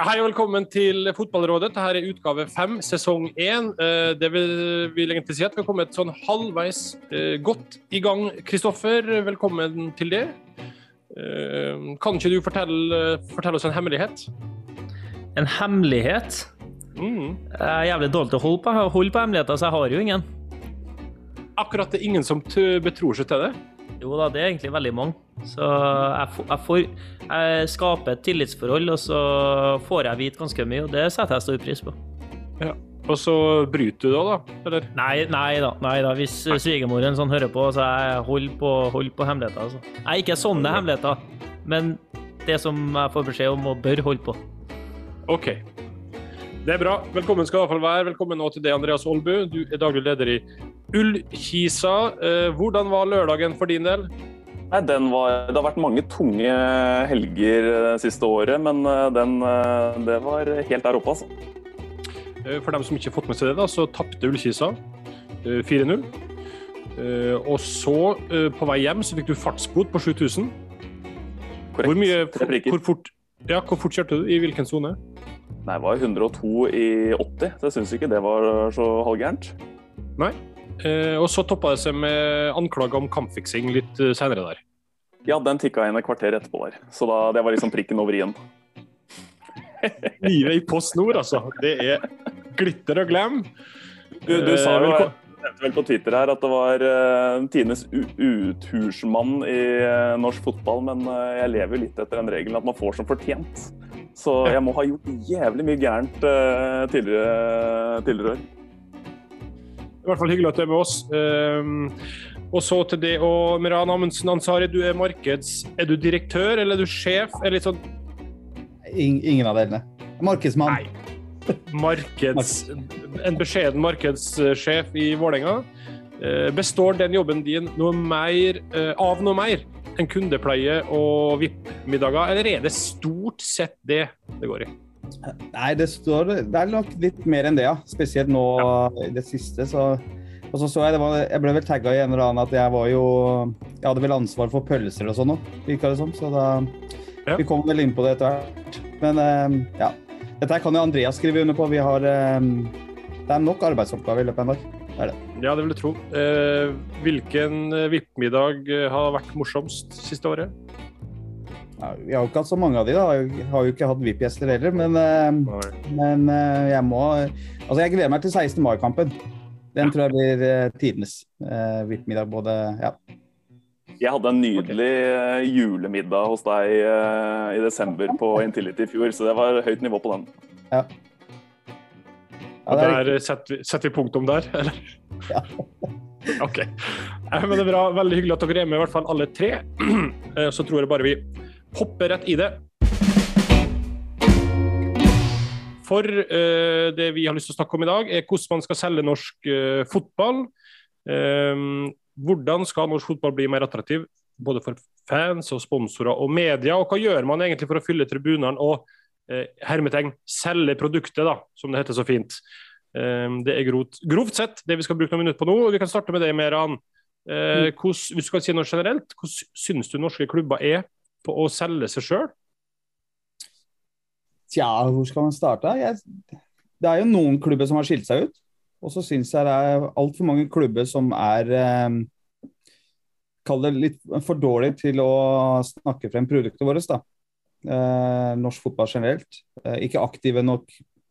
Hei og velkommen til Fotballrådet. Dette er utgave fem, sesong én. Eh, det vil, vil egentlig si at vi har kommet sånn halvveis eh, godt i gang. Kristoffer, velkommen til det. Eh, kan ikke du fortelle, fortelle oss en hemmelighet? En hemmelighet? Mm. Jeg er jævlig dårlig til å holde på, holde på hemmeligheter, så jeg har jo ingen. Akkurat det er ingen som betror seg til det? Jo da, det er egentlig veldig mange. Så jeg, jeg, får, jeg skaper et tillitsforhold, og så får jeg vite ganske mye, og det setter jeg stor pris på. Ja. Og så bryter du da, da? Eller? Nei, nei da. Nei da. Hvis svigermoren sånn hører på, så jeg holder på, hold på hemmeligheter. Altså. Nei, ikke sånne hemmeligheter, men det som jeg får beskjed om og bør holde på. OK. Det er bra. Velkommen skal i hvert fall være. Velkommen nå til deg, Andreas Aalbu. Du er daglig leder i Ullkisa. Eh, hvordan var lørdagen for din del? Nei, var, det har vært mange tunge helger det eh, siste året, men eh, den, det var helt der oppe, altså. For dem som ikke har fått med seg det, da, så tapte Ullkisa 4-0. Og så, på vei hjem, så fikk du fartsbot på 7000. Korrekt. Hvor, mye, hvor, fort, ja, hvor fort kjørte du? I hvilken sone? Nei, det var 102 i 80, så jeg syns ikke det var så halvgærent. Nei. Eh, og så toppa det seg med anklager om kampfiksing litt eh, senere der. Ja, den tikka inn et kvarter etterpå der. Så da, det var liksom prikken over i-en. Livet i Post Nord, altså. Det er glitter og glem. Du, du sa jo eh, nevnte vel på Twitter her at det var uh, tidenes uthursmann i uh, norsk fotball, men uh, jeg lever jo litt etter den regelen at man får som fortjent. Så jeg må ha gjort jævlig mye gærent uh, tidligere, tidligere år. I hvert fall hyggelig at du er med oss. Um, og så til det og Meran Amundsen Ansari, du er markeds... Er du direktør eller er du sjef? Er litt sånn Ingen av delene. Markedsmann. Nei. Markeds... En beskjeden markedssjef i Vålerenga. Uh, består den jobben din noe mer, uh, av noe mer en kundepleie og VIP-middager, eller er det stort sett det det går i? Nei, det, står, det er nok litt mer enn det, ja. Spesielt nå ja. i det siste. Så, og så så jeg, var, jeg ble vel tagga i en eller annen at jeg var jo Jeg hadde vel ansvar for pølser og sånn òg, virka det som. Så da ja. Vi kom vel inn på det etter hvert. Men eh, ja. Dette kan jo Andreas skrive under på. Vi har eh, Det er nok arbeidsoppgaver i løpet av en dag er det. Ja, det vil jeg tro. Eh, hvilken eh, VIP-middag eh, har vært morsomst siste året? Ja, vi har jo ikke hatt så mange av de, da. Jeg har jo ikke hatt VIP-gjester heller. Men, eh, men, eh, jeg må Altså, jeg gleder meg til 16. mai-kampen. Den ja. tror jeg blir eh, tidenes VIP-middag. Både Ja. Jeg hadde en nydelig julemiddag hos deg i desember på Intility i fjor, så det var høyt nivå på den. Ja. Og der setter vi, setter vi punktum der, eller? Ja. OK. Men det er bra. Veldig hyggelig at dere er med, i hvert fall alle tre. Eh, så tror jeg bare vi hopper rett i det. For uh, det vi har lyst til å snakke om i dag, er hvordan man skal selge norsk uh, fotball. Um, hvordan skal norsk fotball bli mer attraktiv, både for fans og sponsorer og media? Og hva gjør man egentlig for å fylle tribunene og uh, hermetegn selge produktet, da, som det heter så fint. Um, det er grovt, grovt, sett det vi skal bruke noen minutter på nå. og Vi kan starte med det, Meran. Uh, mm. hvis du kan si noe generelt, hvordan syns du norske klubber er på å selge seg sjøl? Tja, hvor skal man starte? Jeg, det er jo noen klubber som har skilt seg ut. Og så syns jeg det er altfor mange klubber som er eh, Kall det litt for dårlig til å snakke frem produktet vårt. da. Eh, norsk fotball generelt. Eh, ikke aktive nok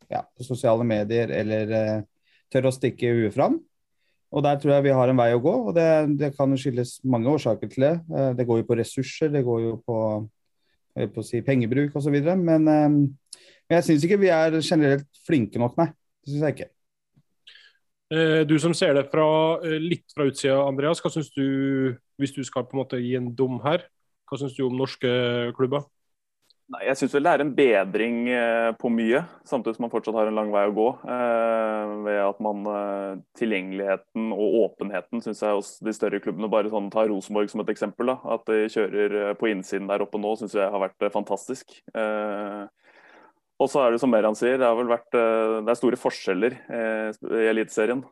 ja, på sosiale medier eller eh, tør å stikke huet fram. Og Der tror jeg vi har en vei å gå. og Det, det kan skyldes mange årsaker til det. Eh, det går jo på ressurser, det går jo på, på si, pengebruk osv. Men, eh, men jeg syns ikke vi er generelt flinke nok, nei. Det syns jeg ikke. Eh, du som ser det fra, litt fra utsida, Andreas. Hva syns du, hvis du skal på en måte gi en dom her, hva syns du om norske klubber? Nei, jeg syns vel det er en bedring eh, på mye, samtidig som man fortsatt har en lang vei å gå. Eh, ved at man eh, Tilgjengeligheten og åpenheten syns jeg hos de større klubbene Bare sånn ta Rosenborg som et eksempel. da, At de kjører eh, på innsiden der oppe nå, syns jeg har vært fantastisk. Eh, og så er det som Meran sier, det har vel vært det er store forskjeller i Eliteserien.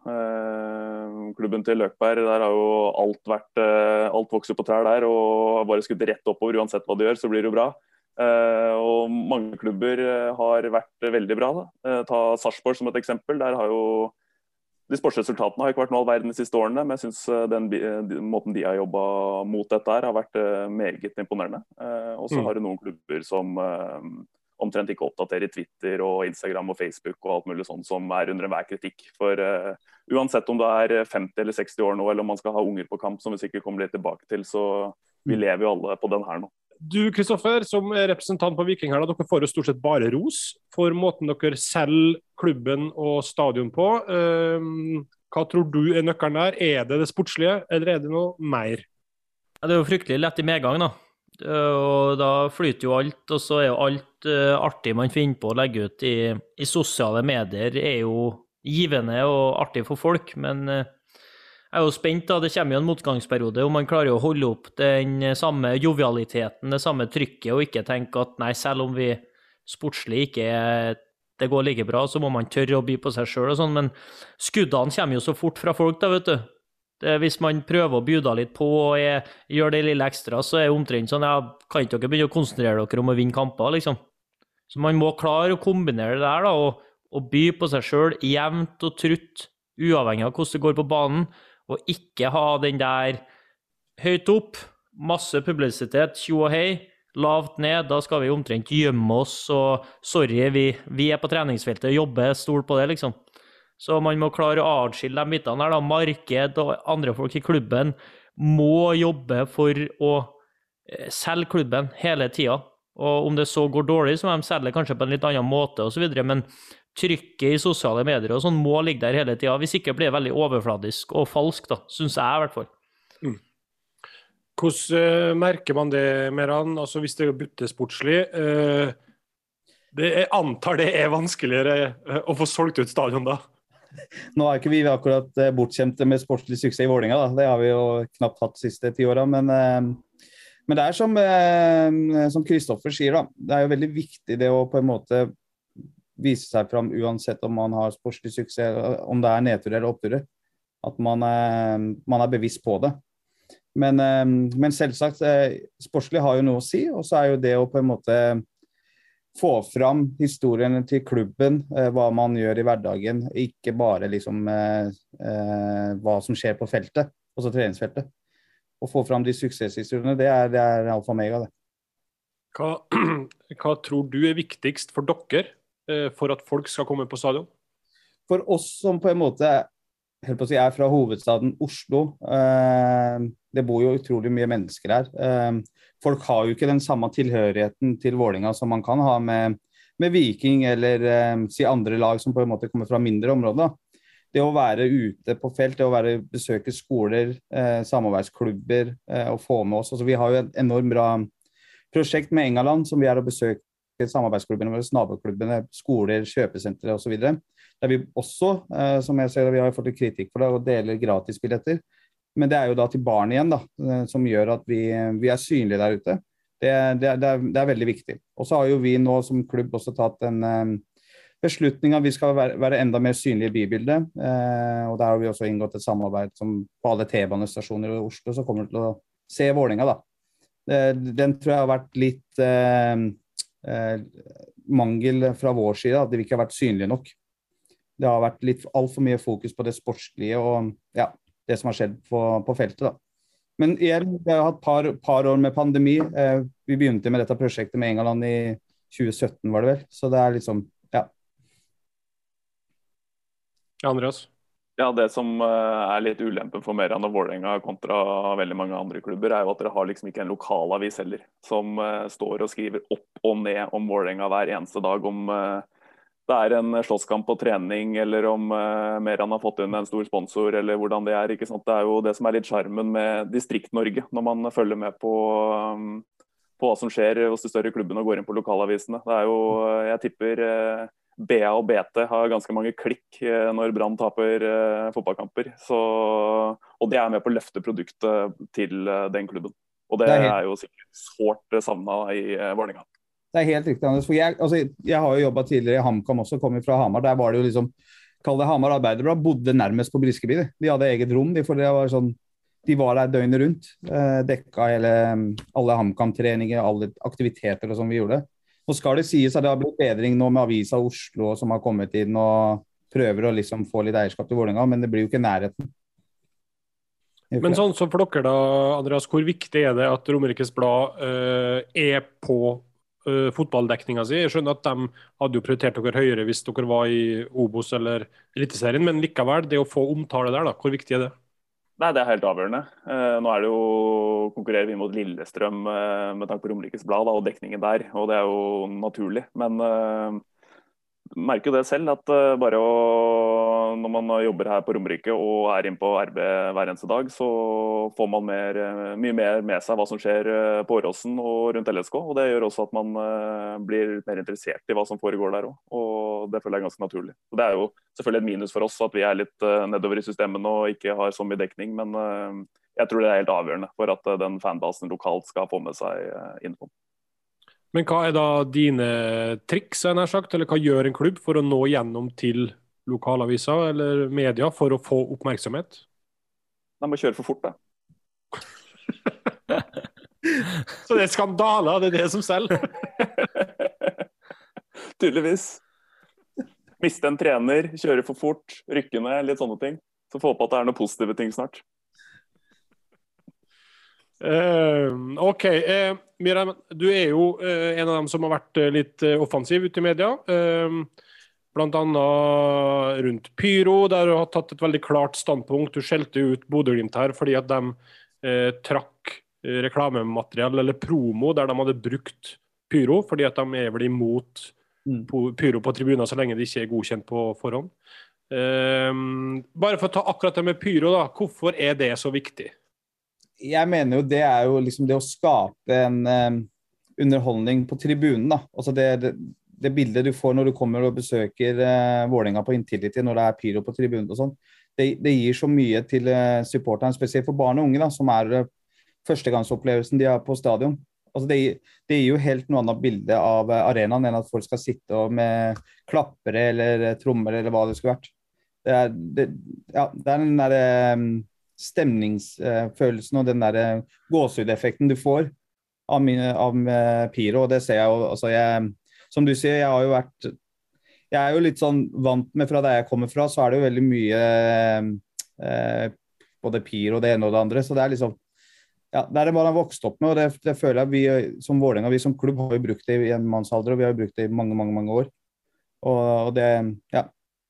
Klubben til Løkberg, der har jo alt vært Alt vokser på trær der og bare skutt rett oppover. Uansett hva de gjør, så blir det jo bra. Og mange klubber har vært veldig bra. Da. ta Sarpsborg som et eksempel. Der har jo de sportsresultatene har ikke vært noe all verden de siste årene, men jeg syns den, den, måten de har jobba mot dette her, har vært meget imponerende. Og så mm. har du noen klubber som omtrent ikke oppdaterer Twitter og Instagram og Facebook og alt mulig sånn som er under enhver kritikk. For uh, uansett om du er 50 eller 60 år nå, eller om man skal ha unger på kamp, som vi sikkert kommer litt tilbake til, så vi mm. lever jo alle på den her nå. Du Kristoffer, som er representant på Viking her, dere får jo stort sett bare ros for måten dere selger klubben og stadion på. Uh, hva tror du er nøkkelen der? Er det det sportslige, eller er det noe mer? Ja, det er jo fryktelig lett i medgang, da. Og da flyter jo alt, og så er jo alt uh, artig man finner på å legge ut i, i, sosiale medier, er jo givende og artig for folk. Men uh, jeg er jo spent, da. Det kommer jo en motgangsperiode om man klarer å holde opp den samme jovialiteten, det samme trykket, og ikke tenke at nei, selv om vi sportslig ikke det går like bra, så må man tørre å by på seg sjøl og sånn. Men skuddene kommer jo så fort fra folk, da, vet du. Det, hvis man prøver å bjuda litt på og er, gjør det lille ekstra, så er det omtrent sånn ja, Kan ikke dere begynne å konsentrere dere om å vinne kamper, liksom? Så man må klare å kombinere det der, da, og, og by på seg sjøl jevnt og trutt, uavhengig av hvordan det går på banen, og ikke ha den der høyt opp, masse publisitet, tjo og hei, lavt ned. Da skal vi omtrent gjemme oss og sorry, vi, vi er på treningsfeltet og jobber, stol på det, liksom. Så man må klare å atskille de bitene her. da. Marked og andre folk i klubben må jobbe for å eh, selge klubben hele tida. Og om det så går dårlig, så må de selge kanskje på en litt annen måte osv. Men trykket i sosiale medier og sånn må ligge der hele tida. Hvis ikke blir det veldig overfladisk og falsk, da. Syns jeg i hvert fall. Mm. Hvordan uh, merker man det, Meran? Altså hvis det er sportslig? Uh, det, jeg antar det er vanskeligere uh, å få solgt ut stadion da? Nå er ikke vi akkurat eh, bortskjemte med sportslig suksess i Vålinga, da. Det har vi jo knapt hatt de siste ti åra. Men, eh, men, det er som Kristoffer eh, sier, da. Det er jo veldig viktig det å på en måte vise seg fram uansett om man har sportslig suksess, om det er nedturer eller oppturer. At man er, man er, bevisst på det. Men, men selvsagt, sportslig har jo noe å si. Og så er jo det å på en måte få fram historiene til klubben, eh, hva man gjør i hverdagen. Ikke bare liksom eh, eh, hva som skjer på feltet, altså treningsfeltet. Å få fram de suksesshistoriene, det er, det er alfa og mega, det. Hva, hva, tror du er viktigst for dere eh, for at folk skal komme på stadion? For oss som på en måte si, er fra hovedstaden Oslo. Eh, det bor jo utrolig mye mennesker her. Eh, folk har jo ikke den samme tilhørigheten til Vålinga som man kan ha med, med Viking eller eh, si andre lag som på en måte kommer fra mindre områder. Det å være ute på felt, det å være, besøke skoler, eh, samarbeidsklubber eh, og få med oss altså, Vi har jo et enormt bra prosjekt med Engaland som vi er å besøke samarbeidsklubbene våre, naboklubbene, skoler, kjøpesentre osv. Der vi også, eh, som jeg ser, vi har fått kritikk for det, og deler gratisbilletter. Men det er jo da til barn igjen, da, eh, som gjør at vi, vi er synlige der ute. Det, det, det, er, det er, veldig viktig. Og så har jo vi nå som klubb også tatt en um, beslutning at vi skal være, være enda mer synlige i bybildet. Eh, og der har vi også inngått et samarbeid som på alle T-banestasjoner i Oslo så kommer til å se Vålinga da. den tror jeg har vært litt uh, mangel fra vår side, at vi ikke har vært synlige nok. Det har vært litt altfor mye fokus på det sportslige og ja, det som har skjedd på, på feltet. da. Men igjen, vi har hatt par, par, år med pandemi. Eh, vi begynte med dette prosjektet med England i 2017, var det vel. Så det er liksom, ja. Andreas? Ja, Det som eh, er litt ulempen for Meran og Vålerenga kontra veldig mange andre klubber, er jo at dere har liksom ikke en lokalavis heller, som uh, står og skriver opp og ned om Vålerenga hver eneste dag. om uh, det er en slåsskamp på trening, eller om Meran har fått inn en stor sponsor, eller hvordan det er. ikke sant? Det er jo det som er litt sjarmen med Distrikt-Norge, når man følger med på, på, hva som skjer hos de større klubbene og går inn på lokalavisene. Det er jo, Jeg tipper BA og BT har ganske mange klikk uh, når Brann taper uh, fotballkamper. Så, og det er med på å løfte produktet til uh, den klubben. Og det, det er, helt... er, jo sikkert sårt savna i eh, Vålerenga. Det er helt riktig, Anders. For jeg, altså, jeg har jo jobba tidligere i HamKam også, kommer fra Hamar. Der var det jo liksom Kall det Hamar Arbeiderblad, bodde nærmest på Briskeby. De hadde eget rom, de, for det var sånn de var der døgnet rundt. Eh, dekka hele, alle HamKam-treninger, alle aktiviteter og sånn vi gjorde. Nå skal det sies at det har blitt bedring nå med Avisa Oslo som har kommet inn og prøver å liksom få litt eierskap til Vålerenga, men det blir jo ikke nærheten. Men sånn som for dere da, Andreas, hvor viktig er det at Romerikes Blad uh, er på uh, fotballdekninga si? Jeg skjønner at de hadde jo prioritert dere høyere hvis dere var i Obos eller Eliteserien, men likevel, det å få omtale der, da, hvor viktig er det? Nei, Det er helt avgjørende. Eh, nå er det jo, konkurrerer vi mot Lillestrøm eh, med tanke på Romerikes Blad og dekningen der, og det er jo naturlig. Men eh, merker jo det selv, at uh, bare å, når man jobber her på Romerike og er inne på RB hver eneste dag, så får man mer, uh, mye mer med seg hva som skjer uh, på Åråsen og rundt LSK. og Det gjør også at man blir mer interessert i hva som foregår der òg. Det føler jeg er ganske naturlig. Så Det er jo selvfølgelig et minus for oss at vi er litt nedover i systemene og ikke har så mye dekning, men jeg tror det er helt avgjørende for at den fanbasen lokalt skal få med seg info. Men hva er da dine triks, sagt, eller hva gjør en klubb for å nå gjennom til lokalaviser eller media for å få oppmerksomhet? De må kjøre for fort, da. Så det er skandaler, det er det som selger? Tydeligvis. Miste en trener, kjøre for fort, rykke ned, litt sånne ting. Så få på at det er noen positive ting snart. Uh, OK. Uh, Miriam, du er jo uh, en av dem som har vært litt offensiv ute i media. Bl.a. rundt Pyro, der du har tatt et veldig klart standpunkt. Du skjelte ut Bodø-Glimt her fordi at de trakk reklamemateriell eller promo der de hadde brukt Pyro, fordi at de er vel imot. Pyro på tribuner så lenge det ikke er godkjent på forhånd. bare for å ta akkurat det med Pyro, da. Hvorfor er det så viktig? jeg mener jo det er jo liksom det å skape en um, underholdning på tribunen. da. Altså det, det, det, bildet du får når du kommer og besøker uh, Vålerenga på Intility, når det er pyro på tribunen og sånn, det, det, gir så mye til uh, supporterne, spesielt for barn og unge, da, som er uh, førstegangsopplevelsen de har på stadion. Altså det, det, gir jo helt noe annet bilde av arenaen enn at folk skal sitte med klappere eller trommer eller hva det skulle vært. Det er, det, ja, det er den derre um, stemningsfølelsen og den der eh, gåsehudeffekten du får av, mine, av eh, Piro. og det ser jeg jo, altså jeg, Som du sier, jeg har jo vært Jeg er jo litt sånn vant med fra der jeg kommer fra, så er det jo veldig mye eh, både pir og det ene og det andre. så det er liksom ja, Det er det man har vokst opp med, og det, det føler jeg vi som Vålerenga, vi som klubb har jo brukt det i en mannsalder, og vi har jo brukt det i mange, mange mange år. Og, og det, ja,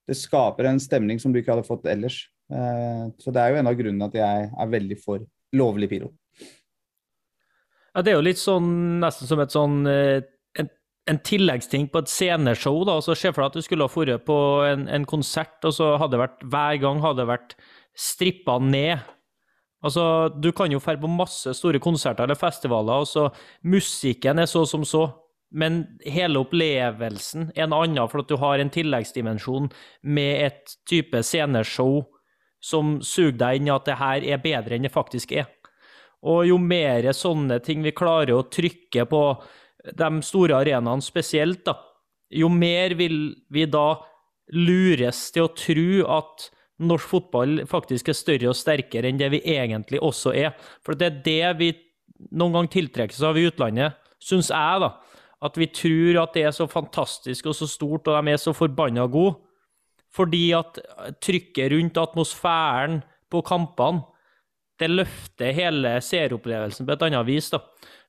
det skaper en stemning som du ikke hadde fått ellers. Eh, så det er jo en av grunnene at jeg er veldig for lovlig pyro. Ja, det er jo litt sånn nesten som et sånn eh, en, en tilleggsting på et sceneshow. da, så Se for deg at du skulle ha vært på en, en, konsert, og så hadde det vært hver gang hadde det vært strippa ned. Altså, Du kan jo dra på masse store konserter eller festivaler, og så musikken er så som så. Men hele opplevelsen er en annen, for at du har en tilleggsdimensjon med et type sceneshow som suger deg inn i at det her er bedre enn det faktisk er. Og jo mer sånne ting vi klarer å trykke på de store arenaene spesielt, da, jo mer vil vi da lures til å tro at norsk fotball faktisk er større og sterkere enn det vi egentlig også er. For det er det vi noen gang tiltrekkes av i utlandet, syns jeg, da. At vi tror at det er så fantastisk og så stort, og de er så forbanna gode. Fordi at trykket rundt atmosfæren på kampene det løfter hele seeropplevelsen på et annet vis. da.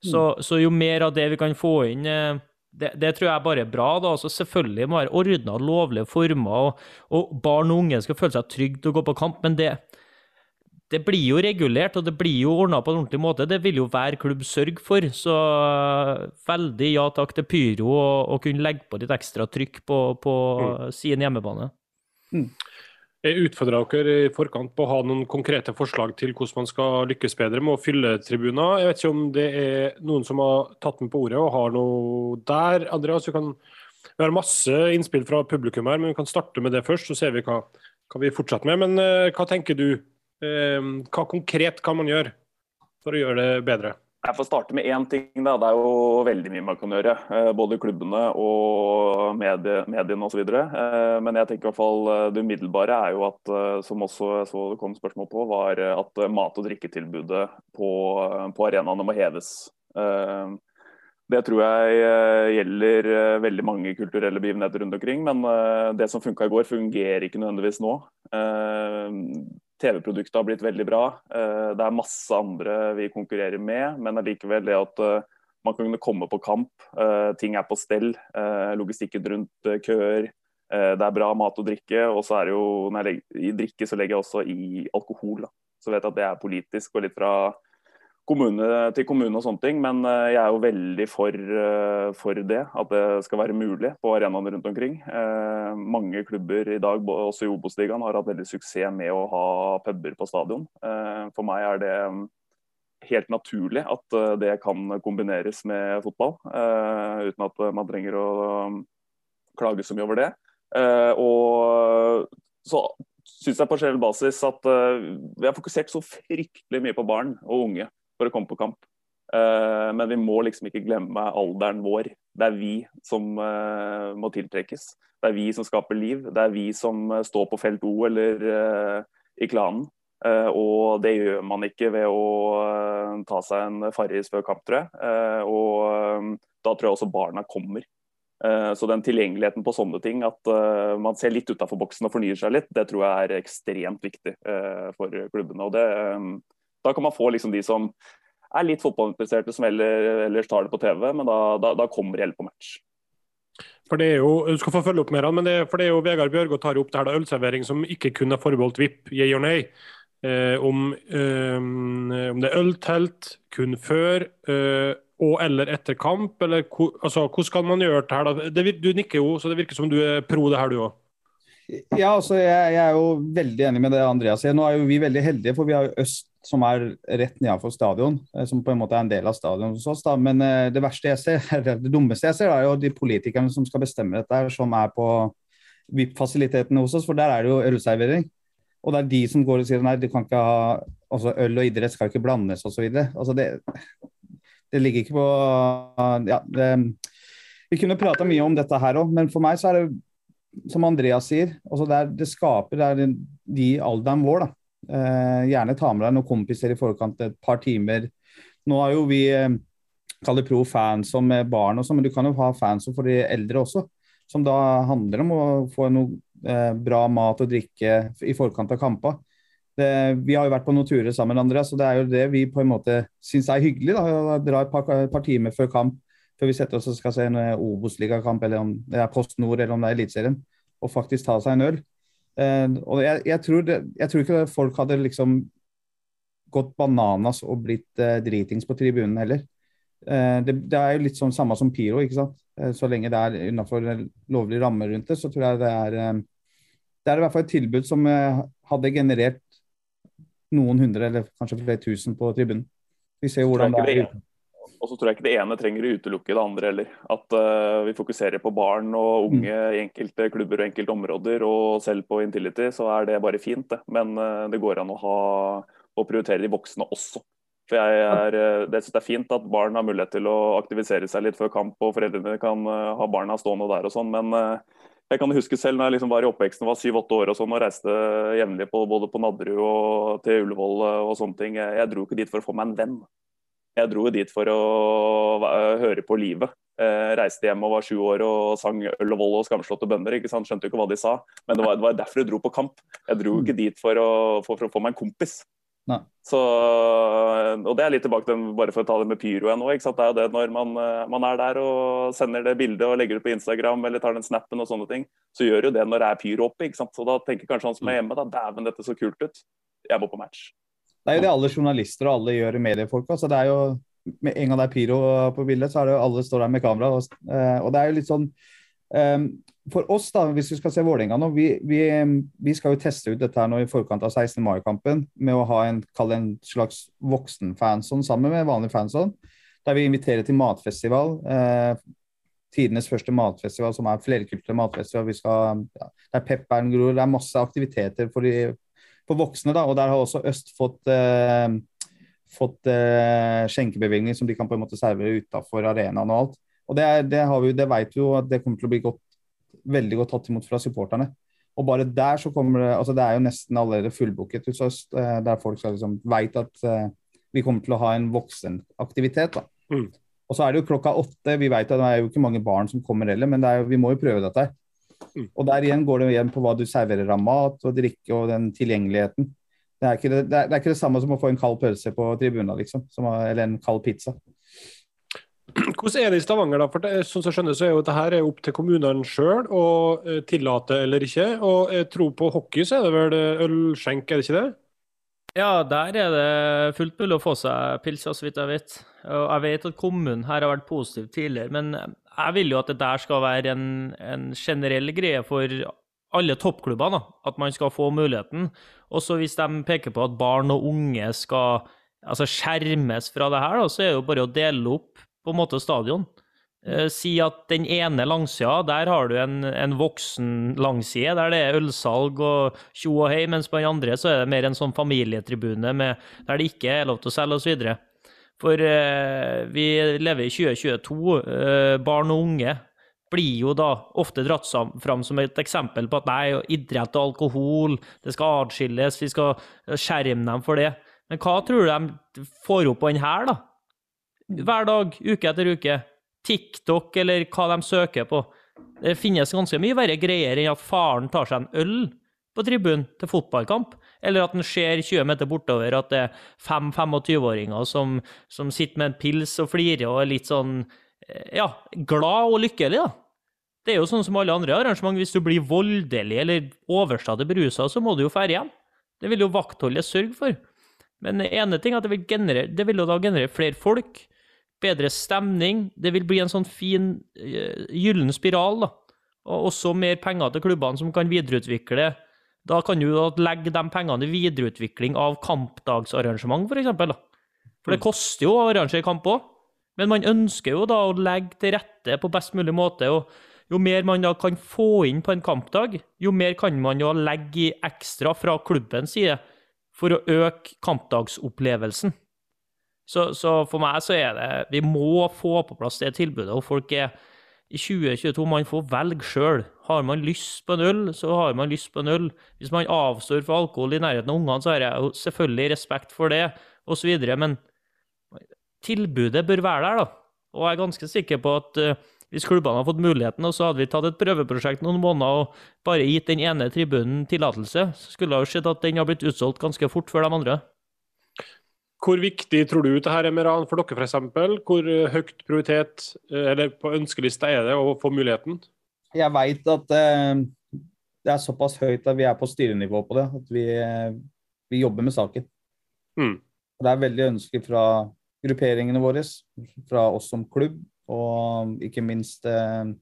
Så, mm. så, jo mer av det vi kan få inn, eh, det, det tror jeg bare er bra. da. Altså, selvfølgelig må det være ordna, lovlige former, og, og, barn og unge skal føle seg trygge til å gå på kamp. Men det, det blir jo regulert, og det blir jo ordna på en ordentlig måte. Det vil jo hver klubb sørge for. Så veldig ja takk til Pyro og, kunne legge på litt ekstra trykk på, på mm. sin hjemmebane. Mm. Jeg utfordra dere i forkant på å ha noen konkrete forslag til hvordan man skal lykkes bedre med å fylle tribuner. Jeg vet ikke om det er noen som har tatt med på ordet og har noe der. Andreas, vi, kan, vi har masse innspill fra publikum her, men vi kan starte med det først, så ser vi hva, hva vi fortsetter med. Men uh, hva tenker du? Uh, hva konkret kan man gjøre for å gjøre det bedre? Jeg får starte med én ting. da, Det er jo veldig mye man kan gjøre. Eh, både klubbene og medie, mediene osv. Eh, men jeg tenker i hvert fall eh, det umiddelbare er jo at, som også så det kom spørsmål på, var at mat- og drikketilbudet på, på arenaene må heves. Det tror jeg gjelder veldig mange kulturelle begivenheter rundt omkring. Men det som funka i går, fungerer ikke nødvendigvis nå. TV-produktet har blitt veldig bra. Eh, det er masse andre vi konkurrerer med, men allikevel det at eh, man kan komme på kamp. Eh, ting er på stell. Logistikken rundt køer. Det er bra mat og drikke. Og så er det jo, når jeg legger, i drikke så legger jeg også i alkohol. Da. Så vet jeg at det er politisk og litt fra kommune til kommune og sånne ting. Men eh, jeg er jo veldig for, eh, for det, at det skal være mulig på arenaene rundt omkring. Eh, mange klubber i dag, også i Obos-ligaen, har hatt veldig suksess med å ha puber på stadion. For meg er det mm, helt naturlig at det kan kombineres med fotball, uten at man trenger å mm, klage så mye over det. Og så syns jeg på generell basis at vi har fokusert så fryktelig mye på barn og unge for å komme på kamp. Uh, men vi må liksom ikke glemme alderen vår. Det er vi som uh, må tiltrekkes. Det er vi som skaper liv. Det er vi som uh, står på felt O eller i klanen. og det gjør man ikke ved å ta seg en Farris før kamp, tror jeg. og da tror jeg også barna kommer. Så den tilgjengeligheten på sånne ting, at man ser litt utafor boksen og fornyer seg litt, det tror jeg er ekstremt viktig for klubbene. Og det, da kan man få liksom de som er litt fotballinteresserte, som ellers tar det på TV, men da, da, da kommer de på match. For det er jo, Du skal få følge opp mer, men det, for det er jo Vegard Bjørgo tar opp det her da, ølservering som ikke kun er forbeholdt VIP, yeah or nay. Eh, om, eh, om, det er øltelt kun før eh, og eller etter kamp, eller altså, hvordan kan man gjøre det her? da? Det, du nikker jo, så det virker som du er pro det her, du òg. Ja, altså jeg, jeg, er jo veldig enig med det Andreas sier. Nå er jo vi veldig heldige, for vi har jo Øst som er rett nedenfor stadion. Eh, som på en måte er en del av stadion hos oss. Da. Men eh, det verste jeg ser, det dummeste jeg ser, er jo de politikerne som skal bestemme dette, som er på VIP-fasilitetene hos oss. For der er det jo ølservering. Og det er de som går og sier nei, du kan ikke ha altså Øl og idrett skal ikke blandes osv. Altså det, det ligger ikke på Ja, det, vi kunne prata mye om dette her òg, men for meg så er det som Andreas sier, altså det, er, det skaper det er de alderen vår. da. Eh, gjerne ta med deg noen kompiser i forkant et par timer. Nå har jo vi eh, kaller pro fans som barn, også, men du kan jo ha fans for de eldre også. Som da handler om å få noe eh, bra mat og drikke i forkant av kamper. Vi har jo vært på noen turer sammen, Andreas, og det er jo det vi på en måte syns er hyggelig. da, Å dra et par, par timer før kamp før vi setter oss og skal se en Obos-ligakamp, eller om det er Post Nord eller om det er Eliteserien, og faktisk ta seg en øl. Uh, og jeg, jeg, tror det, jeg, tror ikke folk hadde liksom gått bananas og blitt uh, dritings på tribunen heller. Uh, det, det, er jo litt sånn samme som Piro, ikke sant. så lenge det er innafor lovlige rammer rundt det, så tror jeg det er Det er i hvert fall et tilbud som hadde generert noen hundre eller kanskje flere tusen på tribunen. Vi ser hvordan det er. Og så tror jeg ikke det ene trenger å utelukke det andre heller. At uh, vi fokuserer på barn og unge mm. i enkelte klubber og enkelte områder, og selv på Intility, så er det bare fint, det. Men uh, det går an å, ha, å prioritere de voksne også. For jeg er, uh, det synes det er fint at barn har mulighet til å aktivisere seg litt før kamp, og foreldrene kan ha barna stående der og sånn. men jeg kan huske selv når jeg liksom var i oppveksten og var syv-åtte år og sånn, og reiste jevnlig på, både på Nadderud og til Ullevål og sånne ting. Jeg, jeg dro ikke dit for å få meg en venn. Jeg dro dit for å høre på livet. Jeg reiste hjem og var sju år og sang øl og vold og skamslåtte bønder. ikke sant? Skjønte jo ikke hva de sa, men det var, det var, derfor jeg dro på kamp. Jeg dro ikke dit for å, for, for å få meg en kompis. Så, og det er litt tilbake til bare for å ta det med pyro nå. ikke sant? Det er jo det når man, man, er der og sender det bildet og legger det på Instagram eller tar den snappen og sånne ting, så gjør jo det når det er pyro oppe. ikke sant? Så da tenker kanskje han som er hjemme da, dæven, dette så kult ut. Jeg må på match. Det er jo det alle journalister og alle gjør i mediefolk. Altså det er jo, med en gang det er pyro på bildet, så er det jo alle står der med kamera. Og, eh, og det er jo litt sånn um, For oss, da, hvis vi skal se Vålerenga nå, vi, vi, vi, skal jo teste ut dette her nå i forkant av 16. mai-kampen med å ha en, en slags voksenfanson sammen med vanlig fanson. Der vi inviterer til matfestival. Eh, tidenes første matfestival, som er flerkulturell matfestival. Vi skal, ja, det er pepperen gror, det er masse aktiviteter for de på voksne. da, og Der har også Øst fått, eh, fått eh, skjenkebevilgning som de kan på en måte servere utafor arenaen og alt. Og det, er, det, har vi, det vet vi jo at det kommer til å bli godt, veldig godt tatt imot fra supporterne. Og bare der så kommer det altså Det er jo nesten allerede fullbooket hos oss, eh, der folk liksom vet at eh, vi kommer til å ha en voksenaktivitet. da. Mm. Og så er det jo klokka åtte. Vi vet at det er jo ikke mange barn som kommer heller, men jo, vi må jo prøve dette. Mm. Og der igjen går det igjen på hva du serverer av mat og drikke og den tilgjengeligheten. Det er, det, det, er, det er, ikke det, samme som å få en kald pølse på tribunen, liksom. Som, eller en kald pizza. Hvordan er det i Stavanger? da? For det, sånn som jeg skjønner, så er jo dette her opp til kommunene sjøl å uh, tillate eller ikke. Og jeg tror på hockey så er det vel eh, ølskjenk, er det ikke det? Ja, der er det fullt mulig å få seg pilser, så vidt jeg vet. Og jeg vet at kommunen her har vært positiv tidligere, men jeg vil jo at det der skal være en, en generell greie for alle toppklubbene, at man skal få muligheten. Også hvis de peker på at barn og unge skal altså skjermes fra det her, da, så er det jo bare å dele opp på en måte stadion. Eh, si at den ene langsida, der har du en, en voksen langside, der det er ølsalg og tjo og hei, mens på den andre så er det mer en sånn familietribune med, der det ikke er lov til å selge osv. For eh, vi lever i 2022. Eh, barn og unge blir jo da ofte dratt fram som et eksempel på at nei, idrett og alkohol, det skal atskilles, vi skal skjerme dem for det. Men hva tror du de får opp på den her, da? Hver dag, uke etter uke. TikTok eller hva de søker på. Det finnes ganske mye verre greier enn at faren tar seg en øl på tribunen til fotballkamp, eller at en ser 20 meter bortover at det er fem 25-åringer som, som, sitter med en pils og flirer og er litt sånn ja, glad og lykkelig, da. Det er jo sånn som alle andre arrangement. Hvis du blir voldelig eller overstadig berusa, så må du jo ferde hjem. Det vil jo vaktholdet sørge for. Men ene ting er at det vil, generere, det vil jo da generere flere folk bedre stemning. Det vil bli en sånn fin uh, gyllen spiral. da. Og også mer penger til klubbene som kan videreutvikle. Da kan du legge de pengene i videreutvikling av kampdagsarrangement, f.eks. For, for det mm. koster jo å arrangere kamp òg. Men man ønsker jo da å legge til rette på best mulig måte. og Jo mer man da kan få inn på en kampdag, jo mer kan man jo legge i ekstra fra klubbens side for å øke kampdagsopplevelsen. Så, så, for meg så er det Vi må få på plass det tilbudet. Og folk er i 2022 Man får velge sjøl. Har man lyst på en øl, så har man lyst på en øl. Hvis man avstår fra alkohol i nærheten av ungene, så har jeg jo selvfølgelig respekt for det, osv. Men tilbudet bør være der, da. Og jeg er ganske sikker på at uh, hvis klubbene hadde fått muligheten, og så hadde vi tatt et prøveprosjekt noen måneder og bare gitt den ene tribunen tillatelse, så skulle det jo sett at den har blitt utsolgt ganske fort før de andre. Hvor viktig tror du dette er Meran, for dere f.eks.? Hvor høyt prioritet eh, eller på ønskelista er det å få muligheten? Jeg veit at eh, det er såpass høyt at vi er på styrenivå på det. At vi, eh, vi jobber med saken. Mm. Det er veldig ønskelig fra grupperingene våre, fra oss som klubb, og ikke minst eh,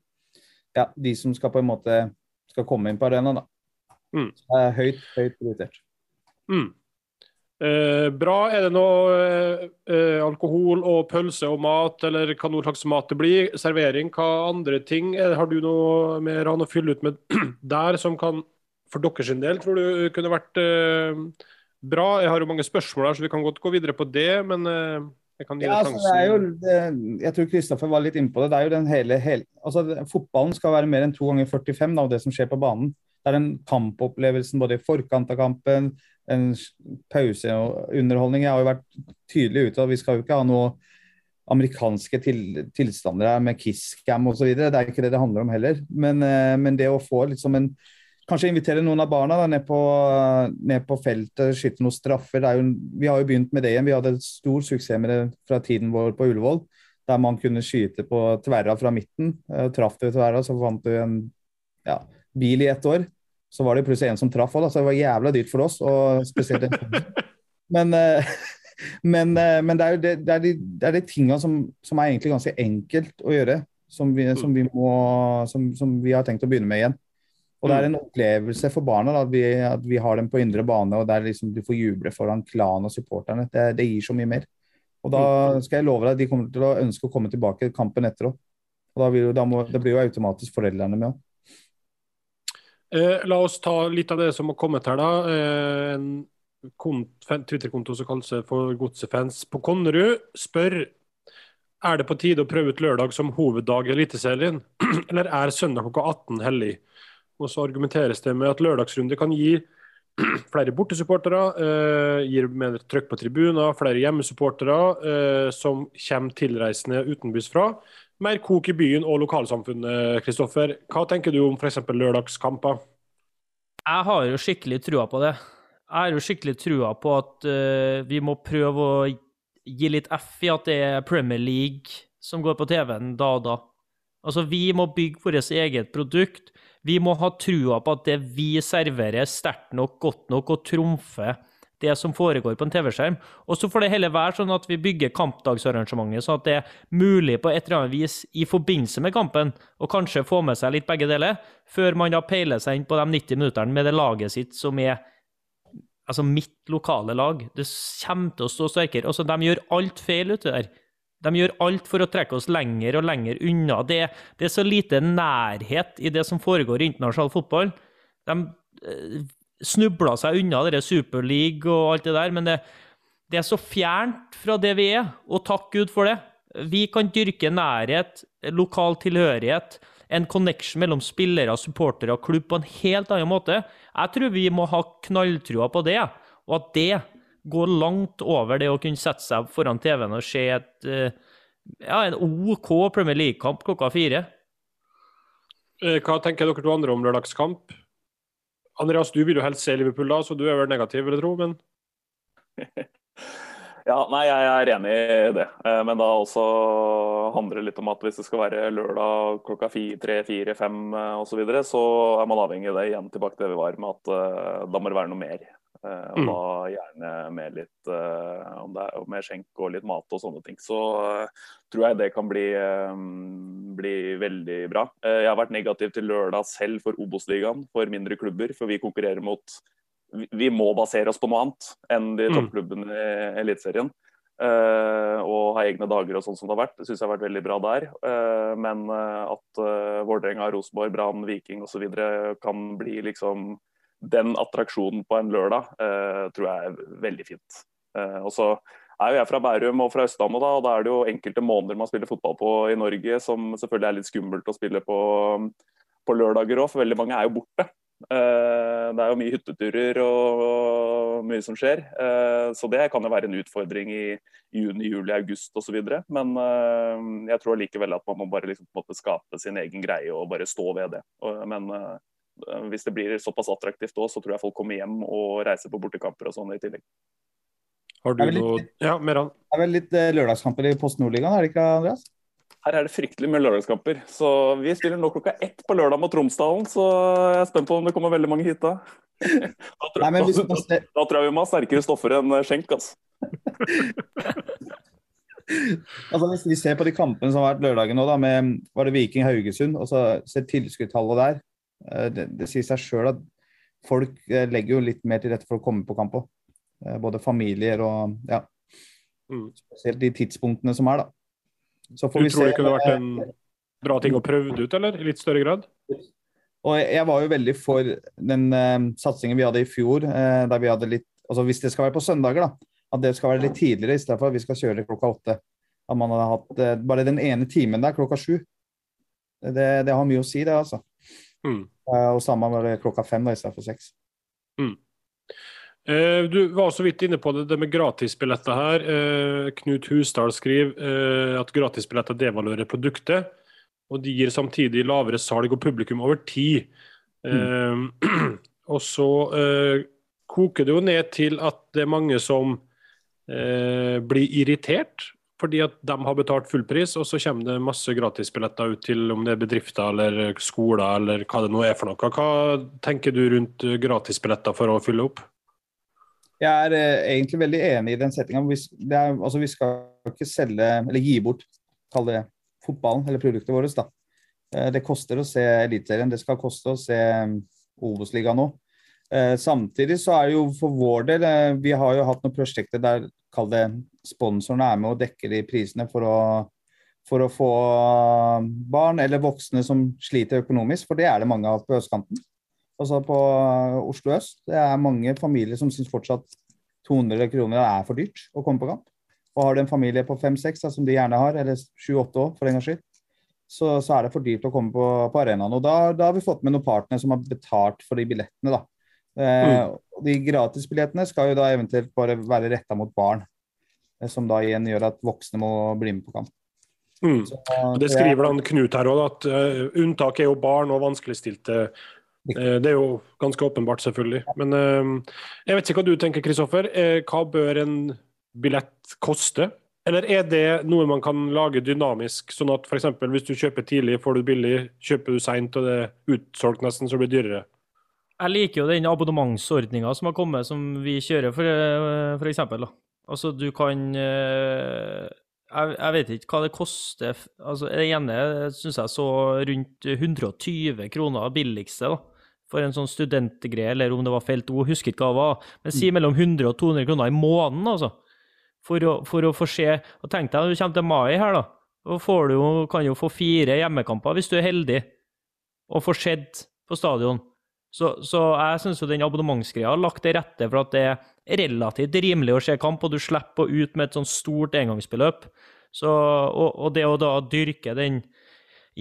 ja, de som skal på en måte skal komme inn på arenaen. Mm. Det er høyt, høyt prioritert. Mm. Eh, bra. Er det noe eh, eh, alkohol og pølse og mat, eller hva noe slags mat det blir? Servering, hva andre ting? Har du noe mer å fylle ut med der som kan, for deres del, tror du kunne vært eh, bra? Jeg har jo mange spørsmål her, så vi kan godt gå videre på det, men eh, jeg kan gi ja, altså, det er jo, det, Jeg tror Kristoffer var litt inne på det. det er jo den hele, hele altså, Fotballen skal være mer enn to ganger 45 av det som skjer på banen. Det er den kampopplevelsen både i forkant av kampen, en pauseunderholdning. Jeg har jo vært tydelig ute at vi skal jo ikke ha noe amerikanske til, tilstander med kisscam osv. Det er ikke det det handler om heller. Men, eh, men det å få liksom en Kanskje invitere noen av barna da, ned, på, ned på feltet, skyte noen straffer. Jo, vi har jo begynt med det igjen. Vi hadde stor suksess med det fra tiden vår på Ullevål. Der man kunne skyte på tverra fra midten. Eh, traff du tverra, så fant du en ja, bil i ett år. Så var det plutselig en som traff òg, så det var jævla dyrt for oss. og spesielt Men, eh, men, eh, men det er det, det, er de, det er de tingene som, som, er egentlig ganske enkelt å gjøre, som vi, som vi, må, som, som vi har tenkt å begynne med igjen. Og det er en opplevelse for barna da, at, vi, at, vi, har dem på indre bane, og der liksom du får juble foran klan og supporterne. Det, det, gir så mye mer. Og da skal jeg love deg at de kommer til å ønske å komme tilbake kampen etter òg. Og da, vil, da må, det blir jo automatisk foreldrene med òg. Eh, la oss ta litt av det som har kommet her. da. Eh, Twitter-konto som kalles for Godsefans på Konnerud, spør er det på tide å prøve ut lørdag som hoveddag i Eliteserien, eller er søndag klokka 18 hellig? Og så argumenteres det med at lørdagsrunde kan gi flere bortesupportere, eh, gir mer trøkk på tribuner, flere hjemmesupportere eh, som kommer tilreisende utenbys fra. Mer kok i byen og lokalsamfunnet, Kristoffer. Hva tenker du om f.eks. lørdagskamper? Jeg har jo skikkelig trua på det. Jeg har jo skikkelig trua på at uh, vi må prøve å gi litt F i at det er Premier League som går på TV-en da og da. Altså, vi må bygge vårt eget produkt. Vi må ha trua på at det vi serverer, er sterkt nok, godt nok og trumfer det som foregår på en TV-skjerm. Og så får det heller være sånn at vi bygger kampdagsarrangementet sånn at det er mulig på et eller annet vis i forbindelse med kampen å kanskje få med seg litt begge deler, før man da peiler seg inn på de 90 minuttene med det laget sitt som er altså mitt lokale lag. Det kommer til å stå sterkere. Altså, de gjør alt feil ute der. De gjør alt for å trekke oss lenger og lenger unna. Det, det er så lite nærhet i det som foregår i internasjonal fotball. De eh, snubla seg unna dere Superleague og alt det der, men det, det er så fjernt fra det vi er, og takk Gud for det. Vi kan dyrke nærhet, lokal tilhørighet, en connection mellom spillere, supportere og klubb på en helt annen måte. Jeg tror vi må ha knalltrua på det, og at det går langt over det å kunne sette seg foran TV-en og se et, eh, ja, en OK Premier League-kamp klokka fire. Eh, hva tenker dere to andre om lørdagskamp? Andreas, du vil jo helst se Liverpool da, så du er vel negativ, vil jeg tro, men Ja, nei, jeg er enig i det. Eh, men da også handler det litt om at hvis det skal være lørdag klokka tre, fire, fem osv., så, videre, så er man avhengig av det. Igjen tilbake til det vi var med at uh, da må det være noe mer. Uh, og mm. da gjerne med litt uh, om det er med skjenk og litt mat og sånne ting. Så tror jeg det kan bli, bli veldig bra. jeg har vært negativ til lørdag selv for Obos-ligaen, for mindre klubber. For vi konkurrerer mot vi må basere oss på noe annet enn de mm. toppklubbene i Eliteserien. Uh, og ha egne dager og sånn som det har vært. Det syns jeg har vært veldig bra der. Uh, men at uh, Vålerenga, Rosenborg, Brann, Viking osv. kan bli liksom den attraksjonen på en lørdag, tror jeg er veldig fint. og så er jo jeg fra Bærum og fra Østlandet, da, og da er det jo enkelte måneder man spiller fotball på i Norge som selvfølgelig er litt skummelt å spille på, på lørdager òg, for veldig mange er jo borte. Eh, det er jo mye hytteturer og mye som skjer. Eh, så det kan jo være en utfordring i juni, juli, august osv. Men eh, jeg tror likevel at man må bare liksom skape sin egen greie og bare stå ved det. Men hvis det blir såpass attraktivt òg, så tror jeg folk kommer hjem og reiser på bortekamper og sånn i tillegg. Har du noe Ja, Meran? Det er vel litt lørdagskamper i Post Nordligaen, er det ikke Andreas? Her er det fryktelig med lørdagskamper. Så vi spiller nå klokka ett på lørdag mot Tromsdalen, så jeg er spent på om det kommer veldig mange hit da. Da tror, Nei, da, da, da tror jeg vi må ha sterkere stoffer enn skjenk, altså. altså Hvis vi ser på de kampene som har vært lørdagen nå, da, med var det Viking Haugesund, og så ser tilskuddstallet der eh, det, det, sier seg sjøl at folk eh, legger jo litt mer til rette for å komme på kamp òg. Eh, både familier og ja. Mm. Spesielt de tidspunktene som er, da. Så får du tror det kunne vært en bra ting å prøve ut, eller? I litt større grad? Og jeg var jo veldig for den uh, satsingen vi hadde i fjor, uh, der vi hadde litt Altså hvis det skal være på søndager, da. At det skal være litt tidligere i stedet for at vi skal kjøre klokka åtte. At man hadde hatt uh, bare den ene timen der klokka sju. Det, det, har mye å si, det, altså. Mm. og samme med klokka fem da, i stedet for seks. Mm. Eh, du var så vidt inne på det, det med gratisbilletter her. Eh, Knut Husdal skriver eh, at gratisbilletter devaluerer produktet. Og de gir samtidig lavere salg og publikum over tid. Mm. Og så koker det jo ned til at det er mange som blir irritert fordi at de har betalt fullpris, og så kommer det masse gratisbilletter ut til om det er bedrifter eller skoler eller hva det nå er for noe. Hva tenker du rundt gratisbilletter for å fylle opp? Jeg er eh, egentlig veldig enig i den settinga. Vi, altså, vi skal ikke selge, eller gi bort, kall det fotballen eller produktet vårt. da. Eh, det koster å se Eliteserien, det skal koste å se um, Obos-ligaen nå. Eh, samtidig så er det jo for vår del eh, Vi har jo hatt noen prosjekter der kall det sponsorene er med og dekker de prisene for å, for å få barn eller voksne som sliter økonomisk, for det er det mange av på østkanten altså på Oslo øst. Det er mange familier som syns fortsatt 200 kroner er for dyrt å komme på kamp. Og har du en familie på fem-seks, som de gjerne har, eller sju-åtte år for en gangs skyld, så, så, er det for dyrt å komme på, på arenaen. Og da, da, har vi fått med noen partnere som har betalt for de billettene, da. Eh, mm. De gratisbillettene skal jo da eventuelt bare være retta mot barn. Eh, som da igjen gjør at voksne må bli med på kamp. Mm. Så, det skriver han Knut her òg, at uh, unntak er jo barn og vanskeligstilte. Uh, det er jo ganske åpenbart, selvfølgelig. Men uh, jeg vet ikke hva du tenker, Kristoffer. hva bør en billett koste? Eller er det noe man kan lage dynamisk, sånn at f.eks. hvis du kjøper tidlig, får du billig, kjøper du seint og det er utsolgt nesten, så blir det dyrere? Jeg liker jo den abonnementsordninga som har kommet, som vi kjører, for, f.eks. eksempel. Altså, du kan jeg, jeg, vet ikke hva det koster. Altså, det ene syns jeg så rundt 120 kroner billigste, da. For en sånn studentgreie, eller om det var felt O, husker ikke hva det var. Men si mm. mellom 100 og 200 kroner i måneden, altså for å, for å få se og Tenk deg, du kommer til mai her, da. Og får du, kan jo få fire hjemmekamper hvis du er heldig, og får sett på stadion. Så, så jeg syns den abonnementsgreia har lagt til rette for at det er relativt rimelig å se kamp, og du slipper ut med et sånt stort engangsbeløp. Så, og, og, det å da dyrke den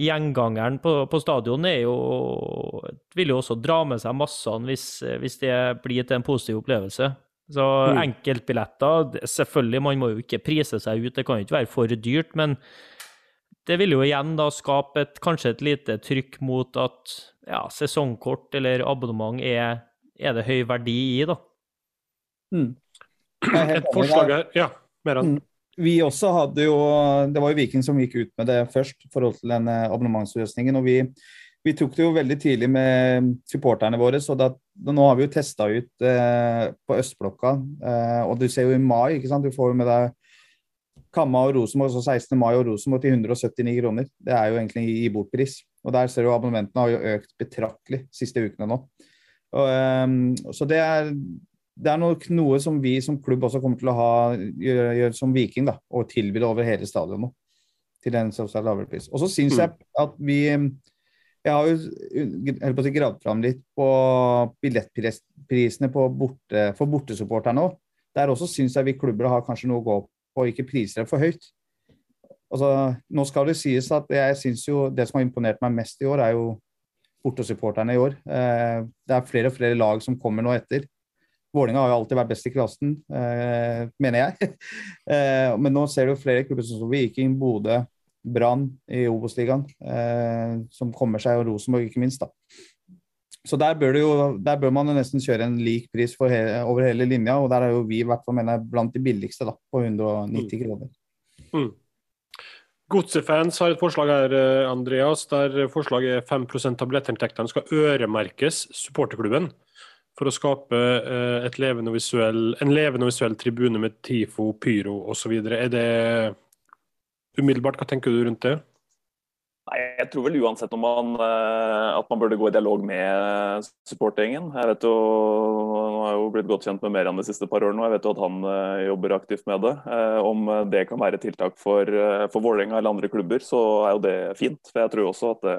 gjengangeren på, på stadion er jo, vil jo også dra med seg massene hvis, hvis det blir til en positiv opplevelse. Så mm. enkeltbilletter Selvfølgelig, man må jo ikke prise seg ut, det kan jo ikke være for dyrt. Men det vil jo igjen da skape et, kanskje et lite trykk mot at ja, sesongkort eller abonnement er, er det høy verdi i, da. Mm. Et forslag her, ja. Mer enn. Mm. Vi også hadde jo Det var jo Viking som gikk ut med det først, i forhold til den abonnementsløsningen. og vi vi tok det jo veldig tidlig med supporterne våre, så da, nå har vi jo testa ut eh, på østblokka. Eh, og du ser jo i mai, ikke sant. Du får jo med deg Kamma og Rosenborg, så 16. mai og Rosenborg til 179 kroner. Det er jo egentlig i bortpris. Og der ser du abonnementene har jo økt betraktelig siste ukene nå. Og, um, så det er, det er noe, noe, som vi som klubb også kommer til å ha, gjøre, gjøre som Viking, da, og tilby det over hele stadionet. Til en lavere pris. Og så syns mm. jeg at vi jeg har jo si, gravd fram litt på billettprisene på borte, for bortesupporterne òg. Der også syns jeg vi klubber har kanskje noe å gå på, og ikke priser det for høyt. Altså, nå skal det sies at jeg synes jo det som har imponert meg mest i år, er jo bortesupporterne i år. Eh, det er flere og flere lag som kommer nå etter. Vålinga har jo alltid vært best i klassen, eh, mener jeg. eh, men nå ser du flere klubber som Viking, Bodø, Brann i Obos-ligaen, eh, som kommer seg, og Rosenborg ikke minst. da. Så der bør, jo, der bør, man jo nesten kjøre en lik pris he over hele linja, og der er jo vi i hvert fall mener jeg, blant de billigste, da, på 190 mm. kroner. Mm. Godsefans har et forslag her, eh, Andreas, der forslaget er 5% av billettinntektene skal øremerkes supporterklubben for å skape eh, levende visuell, en levende visuell tribune med TIFO, pyro osv. Er det umiddelbart, hva tenker du rundt det? Nei, Jeg tror vel uansett om man, eh, at man burde gå i dialog med supportergjengen. Jeg vet jo, nå har jo blitt godt kjent med Merian de siste par årene, og jeg vet jo at han eh, jobber aktivt med det. Eh, om det kan være tiltak for, for Vålerenga eller andre klubber, så er jo det fint. For jeg tror også at det,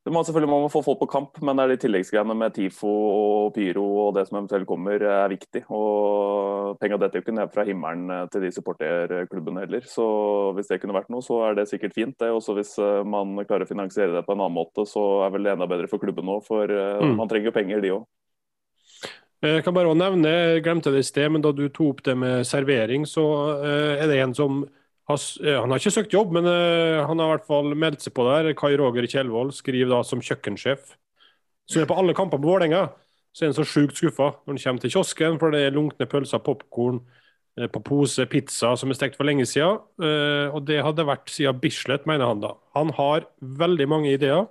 det må selvfølgelig man må få folk på kamp, men det er de tilleggsgreiene med TIFO og Pyro og det som eventuelt kommer, er viktig. Og Penga detter jo ikke ned fra himmelen eh, til de supporterklubbene heller. Så hvis det kunne vært noe, så er det sikkert fint. det. Også hvis eh, man klarer å finansiere det på en annen måte, så er vel det enda bedre for klubben òg. For eh, mm. man trenger jo penger, de òg. Jeg kan bare nevne, jeg glemte det i sted, men da du tok opp det med servering, så er det en som han har ikke søkt jobb, men uh, han har i hvert fall meldt seg på der. Kai Roger Kjellvold skriver da som kjøkkensjef. Så er på alle kamper på Vålerenga så er han så sjukt skuffa når han kommer til kiosken, for det er lunkne pølser, popkorn uh, på pose, pizza som er stekt for lenge siden. Og det hadde vært siden Bislett, mener han da. Han har veldig mange ideer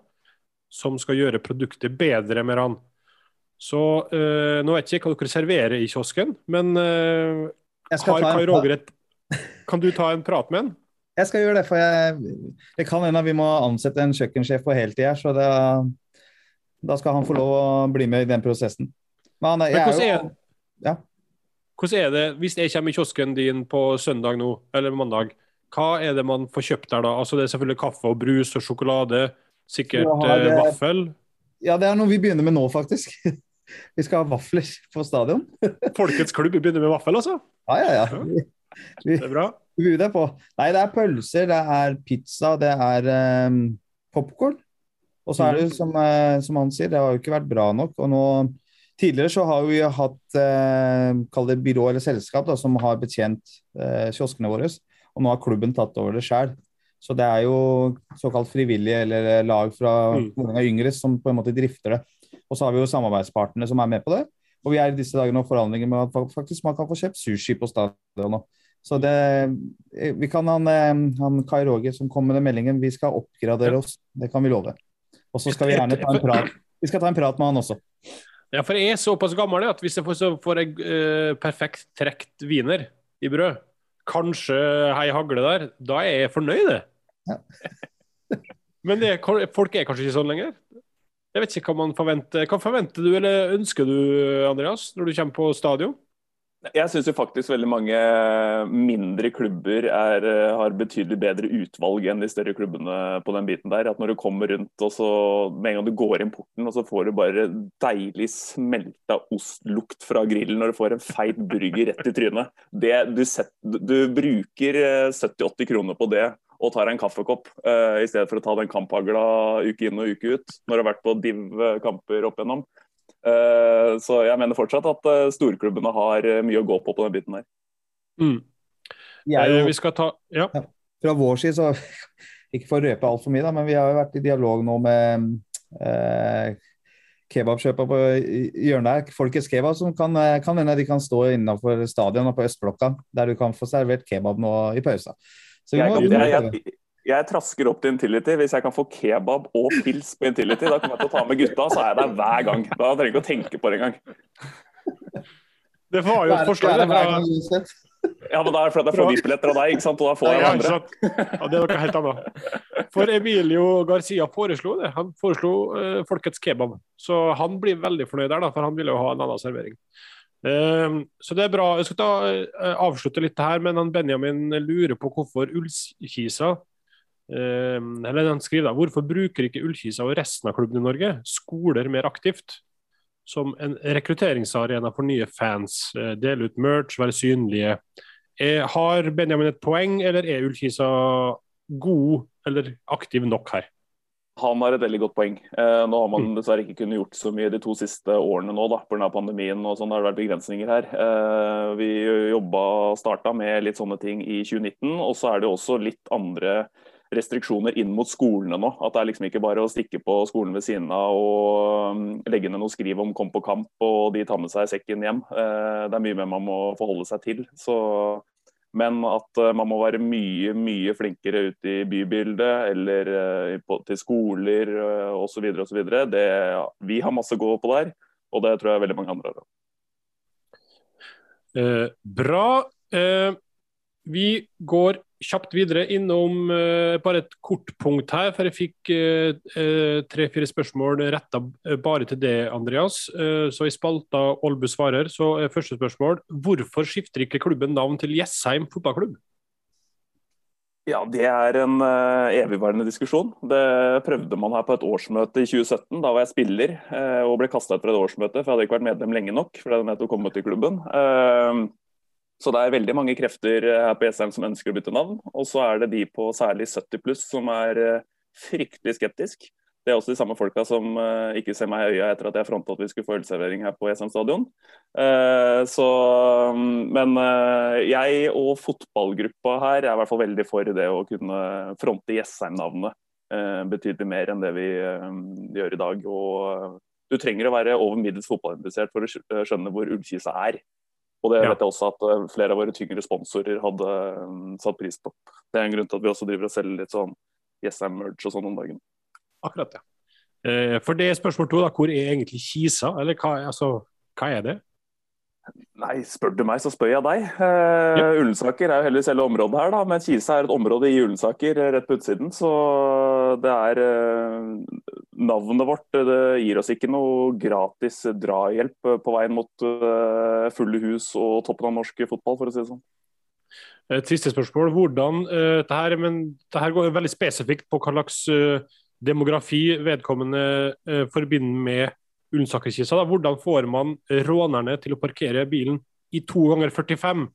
som skal gjøre produktet bedre med han. Så nå vet jeg ikke hva dere serverer i kiosken, men har Kai Roger et kan du ta en prat med han? Jeg skal gjøre det, for jeg, det kan hende vi må ansette en kjøkkensjef på heltid her. Så det, da skal han få lov å bli med i den prosessen. Men, han, Men hvordan, er, jo, ja. hvordan er det hvis jeg kommer i kiosken din på søndag nå, eller mandag? Hva er det man får kjøpt der da? Altså Det er selvfølgelig kaffe og brus og sjokolade. Sikkert det, eh, vaffel. Ja, det er noe vi begynner med nå, faktisk. vi skal ha vafler på stadion. Folkets klubb begynner med vaffel, altså? Ja, ja, ja. Vi, Det er bra. vi på. Nei, det er pølser, det er pizza, det er um, popkorn. Og så er det som, uh, som han sier, det har jo ikke vært bra nok. Og nå Tidligere så har vi hatt eh, kall det byrå eller selskap da, som har betjent eh, kioskene våre. Og nå har klubben tatt over det sjøl. Så det er jo såkalt frivillige eller eh, lag fra Mm. Yngre som på en måte drifter det. Og så har vi jo samarbeidspartnerne som er med på det. Og vi er i disse dager nå forhandlinger med at faktisk man kan få kjøpt sushi på stadion nå. Så det eh, Vi kan han, eh, han Kai Roger som kom med den meldingen, vi skal oppgradere oss. Det kan vi love. Og så skal vi gjerne ta en prat. Vi skal ta en prat med han også. Ja, for jeg er såpass gammel at hvis jeg får, så får jeg uh, perfekt trekt wiener i brød, kanskje hei hagle der, da er jeg fornøyd, det. Ja. Men det, folk er kanskje ikke sånn lenger? Jeg vet ikke hva man forventer. Hva forventer du, eller ønsker du, Andreas, når du kommer på stadion? Jeg syns faktisk veldig mange mindre klubber er, eh, har betydelig bedre utvalg enn de større klubbene på den biten der. At når du kommer rundt og så med en gang du går inn porten, og så får du bare deilig smelta ostlukt fra grillen når du får en feit burger rett i trynet. Det, du, set, du bruker eh, 70-80 kroner på det og tar en kaffekopp, uh, i stedet for å ta den kamphagla uke inn og uke ut, når du har vært på div-kamper opp igjennom. Eh, Så jeg mener fortsatt at eh, storklubbene har eh, mye å gå på på den biten der. Mm. Vi jo Vi skal ta Ja. fra vår side, så ikke for å røpe altfor mye, da, men vi har jo vært i dialog nå med eh, kebabkjøpa på hjørnet her, Folkets Kebab, som kan, kan hende de kan stå innenfor stadion og på Østblokka, der du kan få servert kebab nå i pausa. Så vi Jeg, må, kan, vi jeg, jeg, jeg trasker opp til Intility. Hvis jeg kan få kebab og pils på Intility, da kommer jeg til å ta med gutta, så er jeg der hver gang. Da trenger jeg ikke å tenke på det engang. Det var jo et forslag fra. Ja, men da er det fordi jeg får VIP-billetter av deg, ikke sant? og da får jeg Ja, andre. Ja, det er noe helt annet. For Emilio Garcia foreslo det. Han foreslo uh, Folkets kebab. Så han blir veldig fornøyd der, da, for han ville jo ha en annen servering. Um, så det er bra. Jeg skal ta, uh, avslutte litt her, men han Benjamin lurer på hvorfor Ullkisa eller han skriver da, Hvorfor bruker ikke Ullkisa og resten av klubben i Norge skoler mer aktivt? Som en rekrutteringsarena for nye fans. eh, Dele ut merch, være synlige. Eh, Har Benjamin et poeng, eller er Ullkisa god eller aktiv nok her? Han har et veldig godt poeng. Eh, nå har man dessverre ikke kunnet gjort så mye de to siste årene nå, da, pga. pandemien og sånn. har det vært begrensninger her. Eh, vi jobba starta med litt sånne ting i 2019, og så er det også litt andre restriksjoner inn mot skolene nå. At det er liksom ikke bare å stikke på skolen ved siden av og um, legge ned noe skriv om 'kom på kamp', og de tar med seg sekken hjem. Eh, det er mye mer man må forholde seg til. Så men at eh, man må være mye mye flinkere ute i bybildet eller eh, til skoler osv. osv. Vi har masse å gå på der, og det tror jeg veldig mange andre har. Eh, bra. Eh, vi går kjapt videre innom uh, bare et kort punkt her, for jeg fikk uh, tre-fire spørsmål retta bare til det, Andreas. Så i spalta Ålbu svarer, så er første spørsmål hvorfor skifter ikke klubben navn til Jessheim fotballklubb? Ja, Det er en evigvarende diskusjon. Det prøvde man her på et årsmøte i 2017. Da var jeg spiller og ble kasta ut fra et årsmøte, for jeg hadde ikke vært medlem lenge nok. for det hadde nettopp kommet til klubben. Uh, så det er veldig mange krefter her på Jessheim som ønsker å bytte navn. Og så er det de på særlig 70 pluss som er fryktelig skeptisk. Det er også de samme folka som uh, ikke ser meg i øya etter at jeg fronta at vi skulle få ølservering her på Jessheim stadion. Så, men uh, jeg og fotballgruppa her er i hvert fall veldig for det å kunne fronte Jessheim-navnet betydelig mer enn det vi gjør i dag. Og du trenger å være over middels fotballinteressert for å skjønne hvor Ullkisa er. Og det Ja. vet jeg også at flere av våre tyngre sponsorer hadde um, satt pris på. Det er en grunn til at vi også driver og selger litt sånn Jessheim-merch og sånn om dagen. Akkurat, ja. Eh, for det er spørsmål to, da. Hvor er egentlig Kisa? Eller hva, altså, hva er det? Nei, spør du meg, så spør jeg deg. Eh, Ja. Ullensaker er jo heller selve området her, da. Men Kisa er et område i Ullensaker eh, rett på utsiden. Så det er eh, Navnet vårt det gir oss ikke noe gratis drahjelp eh, på veien mot eh, fulle hus og toppen av norsk fotball, for å si det sånn. Et siste spørsmål. Hvordan uh, det her, men det her går jo veldig spesifikt på hva slags uh, demografi vedkommende uh, forbinder med Ullensaker-Kisa. da. Hvordan får man rånerne til å parkere bilen i to ganger 45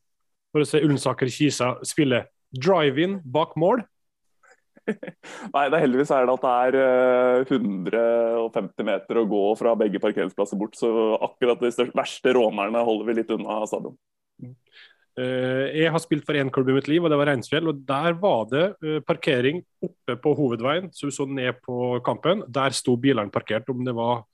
for å se Ullensaker-Kisa spille drive-in bak mål? Nei, det er heldigvis er det at det er eh, 150 meter å gå fra begge parkeringsplasser bort, så akkurat de største, verste rånerne holder vi litt unna stadion. Eh, jeg har spilt for én klubb i mitt liv, og det var Reinsfjell. og Der var det eh, parkering oppe på hovedveien, så du så ned på kampen. Der sto bilene parkert, om det var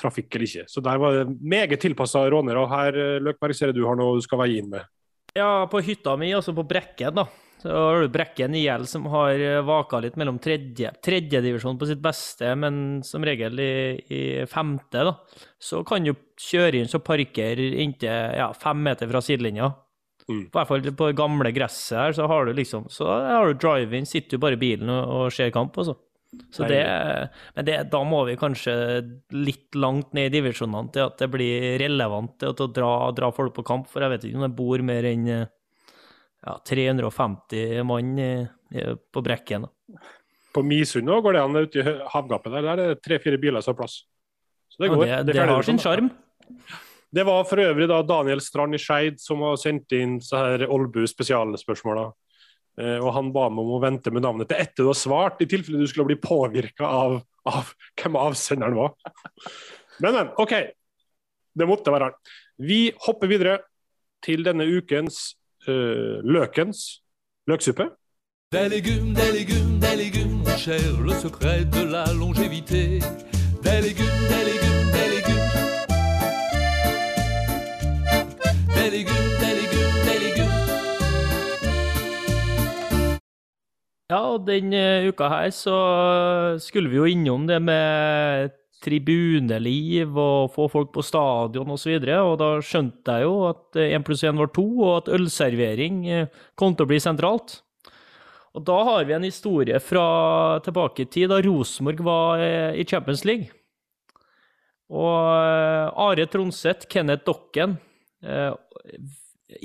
trafikk eller ikke. Så der var det meget tilpassa rånere. Her, eh, Løkberg, ser du har noe du skal veie inn med. Ja, på hytta mi, altså på Brekken, da. Så har du Brekken IL som har eh, vaka litt mellom tredje, tredjedivisjon på sitt beste, men som regel i, i femte, da. Så kan du kjøre inn så parker inntil ja, fem meter fra sidelinja. Mm. I hvert fall på det gamle gresset her, så har du liksom Så har du drive-in, sitter du bare i bilen og, og ser kamp, altså. Så det, men det, da må vi kanskje litt langt ned i divisjonene til at det blir relevant til å dra, dra folk på kamp, for jeg vet ikke om det bor mer enn ja, 350 mann på Brekken. På Misund går det an ute i havgapet der. Der er det tre-fire biler som har plass. Så det går. Ja, det, det, det har sin sjarm. Det var for øvrig da Daniel Strand i Skeid som har sendt inn så her Olbu spesialspørsmåla. Eh, og han ba meg om å vente med navnet til etter du har svart, i tilfelle du skulle bli påvirka av, av hvem avsenderen var. Men, men. OK. Det måtte være han. Vi hopper videre til denne ukens uh, Løkens løksuppe. Des légumes, des légumes, des légumes, mon cher, le secret de la longévité. Des légumes, des légumes, Ja, og denne uka her så skulle vi jo innom det med tribuneliv og få folk på stadion osv. Og, så og da skjønte jeg jo at én pluss én var to, og at ølservering eh, kom til å bli sentralt. Og da har vi en historie fra tilbake i tid, da Rosenborg var eh, i Champions League. Og eh, Are Tronseth, Kenneth Dokken, eh,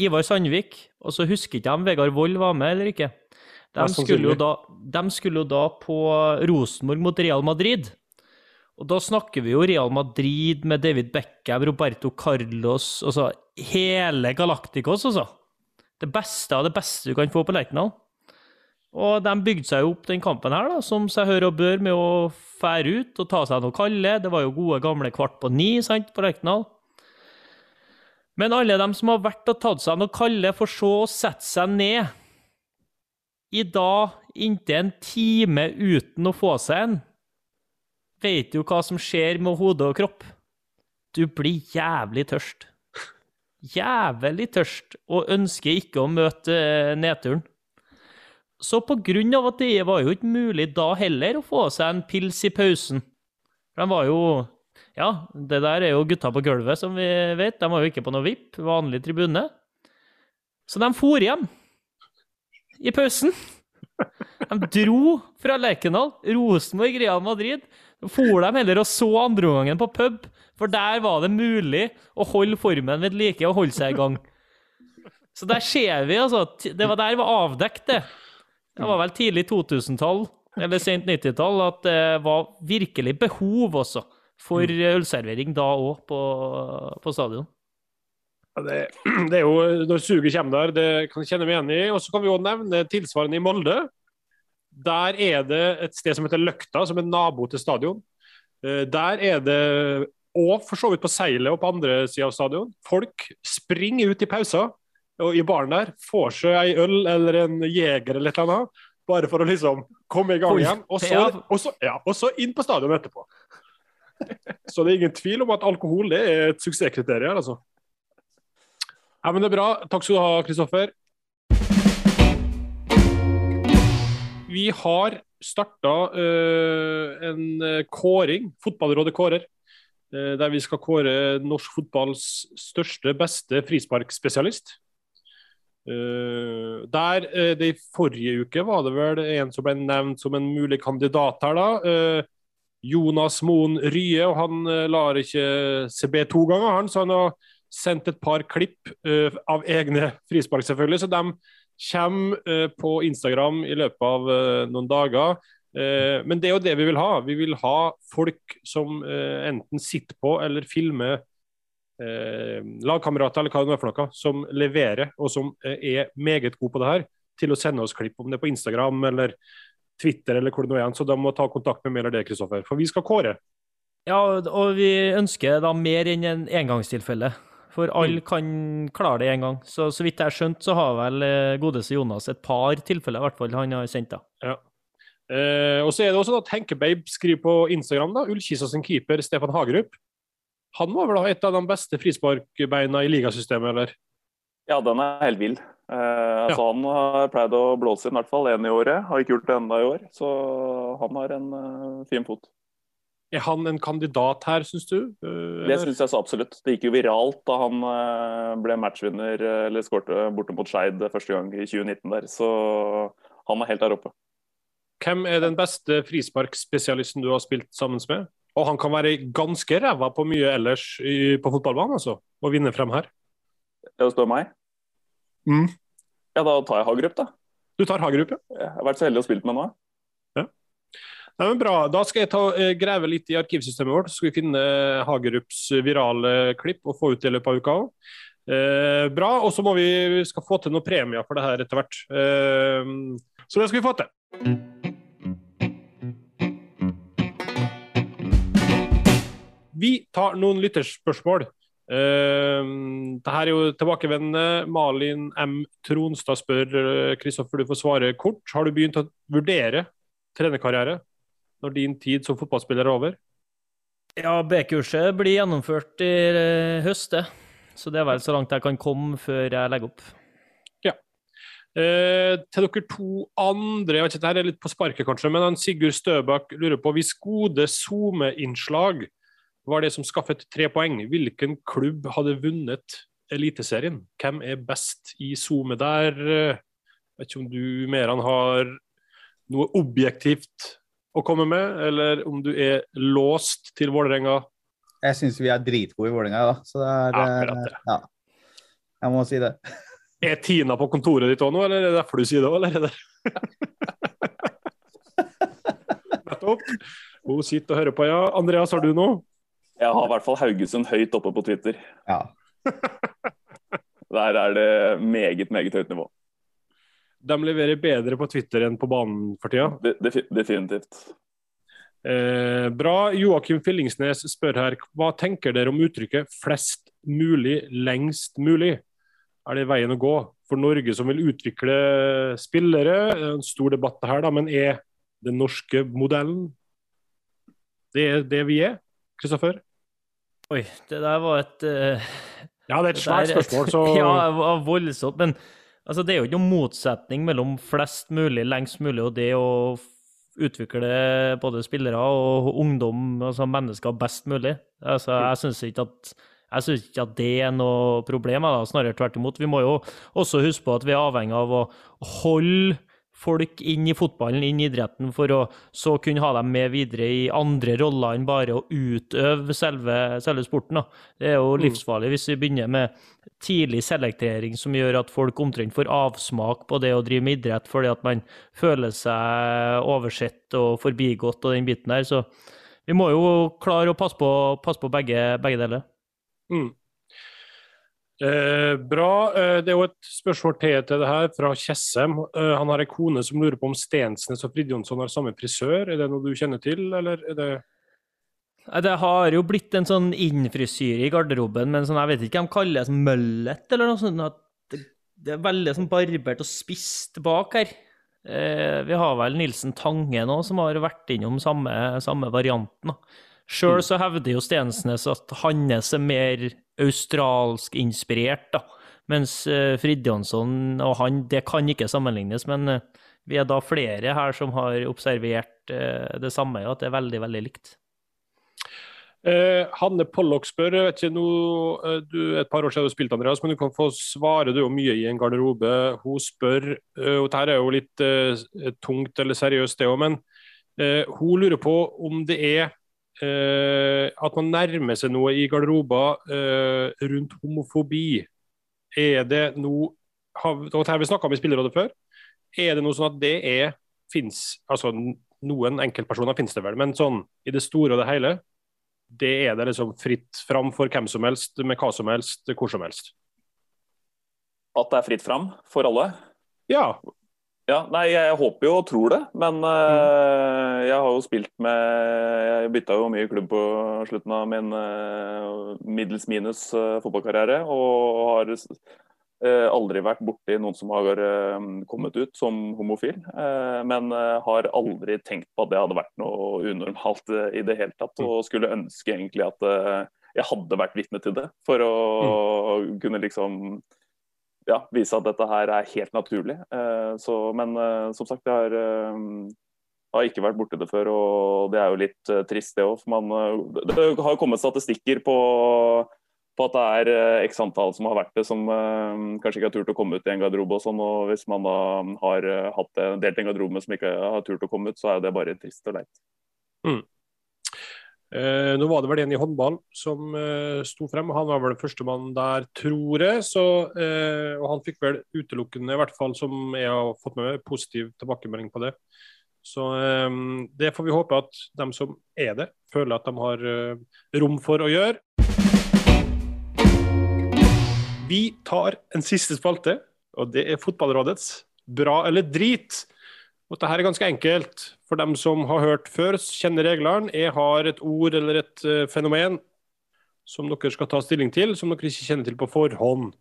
Ivar Sandvik, og så husker ikke jeg om Vegard Wold var med eller ikke. De skulle, jo da, de skulle jo da på Rosenborg mot Real Madrid. Og da snakker vi jo Real Madrid med David Beckham, Roberto Carlos, altså hele Galacticos, altså. Det beste av det beste du kan få på Lerkendal. Og de bygde seg jo opp den kampen her, da, som seg hør og bør, med å fære ut og ta seg noe kalde. Det var jo gode, gamle kvart på ni sant, på Lerkendal. Men alle dem som har vært og tatt seg noe kalde, får så å sette seg ned i dag inntil en time uten å få seg en, vet jo hva som skjer med hode og kropp. Du blir jævlig tørst. Jævlig tørst, og ønsker ikke å møte eh, nedturen. Så på grunn av at det var jo ikke mulig da heller å få seg en pils i pausen For de var jo Ja, det der er jo gutta på gulvet, som vi vet. De var jo ikke på noe VIP, vanlig tribune. Så de for hjem i pausen. De dro fra Lerkendal, Rosenborg, Real Madrid. For de heller og så andreomgangen på pub, for der var det mulig å holde formen ved like og holde seg i gang. Så der ser vi, altså. Det var der var avdekt, det. Det var vel tidlig 2000-tall, eller sent 90-tall, at det var virkelig behov også for ølservering da òg på, på stadion. Det, det er jo Når suget kommer der, det kan jeg kjenne meg igjen i. Og så kan vi jo nevne tilsvarende i Molde. Der er det et sted som heter Løkta, som er nabo til stadion. Eh, Der er det, og for så vidt på seilet og på andre sida av stadion, folk springer ut i pauser og i baren der, får seg ei øl eller en jeger eller et eller annet, bare for å liksom komme i gang igjen. Og så, og så, ja, og så inn på stadion etterpå. Så det er ingen tvil om at alkohol det er et suksesskriterium altså. Ja, men det er bra. Takk skal du ha, Kristoffer. Vi har starta en eh, kåring, Fotballrådet kårer, uh, der vi skal kåre norsk fotballs største, beste frisparkspesialist. Uh, der eh, det I forrige uke var det vel en som ble nevnt som en mulig kandidat her, da. Eh, Jonas Moen Rye, og han eh, lar ikke CB to ganger, han, så han har sendt et par klipp uh, av egne frispark, selvfølgelig. Så de kommer uh, på Instagram i løpet av uh, noen dager. Men det er jo det vi vil ha. Vi vil ha folk som enten sitter på eller filmer lagkamerater eller hva det er for noe, som leverer og som er meget gode på det her, til å sende oss klipp, om det er på Instagram eller Twitter eller hvor det nå er. Så da må ta kontakt med meg eller det, Kristoffer. For vi skal kåre. Ja, og vi ønsker da mer enn en engangstilfelle. For alle kan klare det én gang. Så så vidt jeg har skjønt, så har vel eh, godeste Jonas et par tilfeller i hvert fall han har sendt. da. Ja. Eh, og så er det også at Henkebabe skriver på Instagram da, Ullkisa sin keeper Stefan Hagerup. Han var vel da et av de beste frisparkbeina i ligasystemet, eller? Ja, den er helt vill. Eh, altså, Han har pleid å blåse inn i hvert fall én i året. Har ikke gjort det enda i år. Så han har en uh, fin fot. Er han en kandidat her, syns du? Eh, Det syns jeg så absolutt. Det gikk jo viralt da han eh, ble matchvinner, eh, eller skårte borte mot Skeid første gang i 2019 der. Så han er helt der oppe. Hvem er den beste frisparkspesialisten du har spilt sammen med? Og han kan være ganske ræva på mye ellers på fotballbanen, altså. Å vinne frem her. Det spør meg. Mm. Ja, da tar jeg Hagerup, da. Du tar Hagerup, ja. Jeg har vært så heldig å spille med nå. Nei, men bra. Da skal jeg ta, eh, grave litt i arkivsystemet vårt. Så skal vi finne Hagerups virale klipp og få ut det i løpet av uka òg. Eh, bra. Og så må vi, vi skal få til noen premier for det her etter hvert. Eh, så det skal vi få til. Vi tar noen lytterspørsmål. Uh, det her er jo tilbakevendende. Malin M. Tronstad spør eh, Kristoffer, du får svare kort. Har du begynt å vurdere trenerkarriere når din tid som fotballspiller er over? Ja, B-kurset blir gjennomført i eh, høst, det. Så det er vel så langt jeg kan komme før jeg legger opp. Eh, til dere to andre, jeg vet ikke, dette er litt på sparket kanskje, men han Sigurd Støbakk lurer på hvis gode SoMe-innslag var det som skaffet tre poeng, hvilken klubb hadde vunnet Eliteserien? Hvem er best i SoMe der? Jeg vet ikke om du Meran har noe objektivt å komme med, eller om du er låst til Vålerenga? Jeg syns vi er dritgode i Vålerenga, da. Så det er Akkurat det. eh, Ja. Jeg må si det. Er Tina på kontoret ditt òg nå, eller er det derfor du sier det òg, eller? er det- Nettopp. Hun sitter og hører på, ja. Andreas, har du noe? Jeg har i hvert fall Haugesund høyt oppe på Twitter. Ja. Der er det meget, meget høyt nivå. De leverer bedre på Twitter enn på banen for tida. De, defi- definitivt. Eh, bra. Joakim Fillingsnes spør her, hva tenker dere om uttrykket 'flest mulig, lengst mulig'? Er det veien å gå for Norge som vil utvikle spillere? Er En stor debatt her, da, men er den norske modellen det er det vi er? Kristoffer? Oi, det der var et uh, Ja, det er et svært spørsmål, så Ja, voldsomt. Men altså, det er jo ikke noen motsetning mellom flest mulig, lengst mulig og det å utvikle både spillere og ungdom, altså mennesker, best mulig. Altså, jeg syns ikke at jeg ikke at det er noe problem, da. snarere tvert imot. Vi må jo også huske på at vi er avhengig av å holde folk inn i fotballen, inn i idretten, for å så kunne ha dem med videre i andre roller enn bare å utøve selve, selve sporten. Da. Det er jo livsfarlig hvis vi begynner med tidlig selektering som gjør at folk omtrent får avsmak på det å drive med idrett fordi at man føler seg oversett og forbigått og den biten der. Så vi må jo klare å passe på, passe på begge, begge deler. Mm. Eh, bra. Eh, det er jo et spørsmål til til det her, fra Tjessem. Eh, han har ei kone som lurer på om Stensnes og Fridjonsson har samme frisør. Er det noe du kjenner til, eller er det Det har jo blitt en sånn innfrisyre i garderoben, men sånn, jeg vet ikke hva de kaller det, sånn møllet eller noe sånt. Det, er veldig sånn barbert og spist bak her. Eh, vi har vel Nilsen Tange nå, som har vært innom samme, samme varianten. Sjøl så hevder jo Stensnes at hans er mer australsk inspirert, da. Mens uh, Fridtjonsson og han, det kan ikke sammenlignes. Men uh, vi er da flere her som har observert uh, det samme, at det er veldig, veldig likt. Hanne Pollock spør, jeg vet ikke nå, du et par år siden du spilte, Andreas, men du kan få svare du jo mye i en garderobe. Hun spør, og dette er jo litt tungt eller seriøst det òg, men hun lurer på om det er at man nærmer seg noe i garderober eh, rundt homofobi. Er det noe har, og har vi snakka om i Spillerrådet før. Er det noe sånn at det er fins altså Noen enkeltpersoner finnes det vel, men sånn i det store og det hele, det er det liksom fritt fram for hvem som helst, med hva som helst, hvor som helst. At det er fritt fram for alle? Ja. Ja, nei, jeg håper jo og tror det, men uh, jeg har jo spilt med Jeg bytta jo mye klubb på slutten av min uh, middels minus uh, fotballkarriere. Og har aldri vært borti noen som har kommet ut som homofil. men har aldri tenkt på at det hadde vært noe unormalt i det hele tatt. Og skulle ønske egentlig at jeg hadde vært vitne til det, for å mm. kunne liksom ja, vise at dette her er helt naturlig. Eh, så, men eh, som sagt, jeg har, eh, har, ikke vært borti det før, og det er jo litt trist, det òg. Det har kommet statistikker på, på at det er x antall som har vært det, som kanskje ikke har turt å komme ut i en garderobe. og sånn, og Hvis man da har hatt det, delt en garderobe som ikke har turt å komme ut, så er det bare trist og leit. Mm. Eh, nå var det vel en i håndball som eh, sto frem. Han var vel førstemann der, tror jeg. Så, eh, og han fikk vel utelukkende, i hvert fall som jeg har fått med meg, positiv tilbakemelding på det. Så eh, det får vi håpe at de som er det, føler at de har eh, rom for å gjøre. Vi tar en siste spalte, og det er Fotballrådets bra eller drit. Og dette er ganske enkelt. For dem som har hørt før, kjenner reglene. Jeg har et ord eller et uh, fenomen som dere skal ta stilling til, som dere ikke kjenner til på forhånd.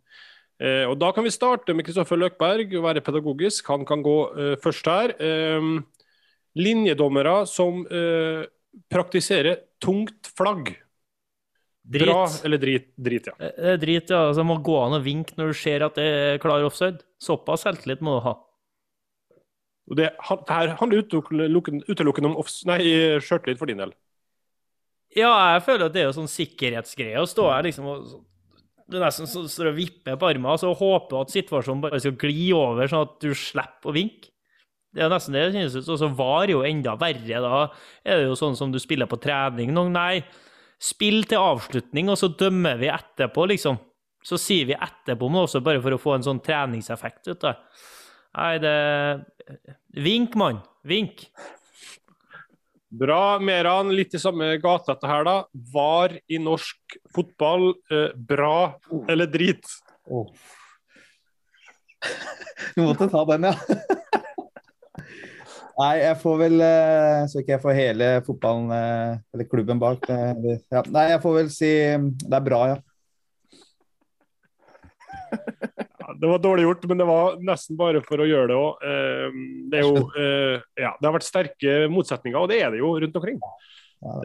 Uh, og Da kan vi starte med Kristoffer Løkberg, og være pedagogisk. Han kan gå uh, først her. Um, linjedommere som praktiserer tungt flagg. Drit. Bra eller drit? Drit, ja. Drit, ja. Altså, må gå an å vinke når du ser at det er klar offside. Såpass selvtillit må du ha. Og det, det her handler utelukkende om sjøltillit for din del. Ja, jeg føler at det er jo sånn sikkerhetsgreie å stå her liksom og du nesten står og vipper på armen og håper at situasjonen bare skal gli over, sånn at du slipper å vinke. Det er nesten det det synes ut Og Så var jo enda verre. Da er det jo sånn som du spiller på trening. Noen, nei, spill til avslutning, og så dømmer vi etterpå, liksom. Så sier vi etterpå, men også bare for å få en sånn treningseffekt. vet du. Nei, det Vink, mann. Vink. Bra, Meran. Litt i samme gate dette her, da. Var i norsk fotball eh, bra eller drit? Oh. Du måtte ta den, ja. Nei, jeg får vel eh, Så ikke jeg får hele fotballen, eh, eller klubben bak. Eh, ja. Nei, jeg får vel si det er bra, ja det var dårlig gjort, men det var nesten bare for å gjøre det òg. Ehm, det, er jo, eh, ja, det har vært sterke motsetninger, og det er det jo rundt omkring.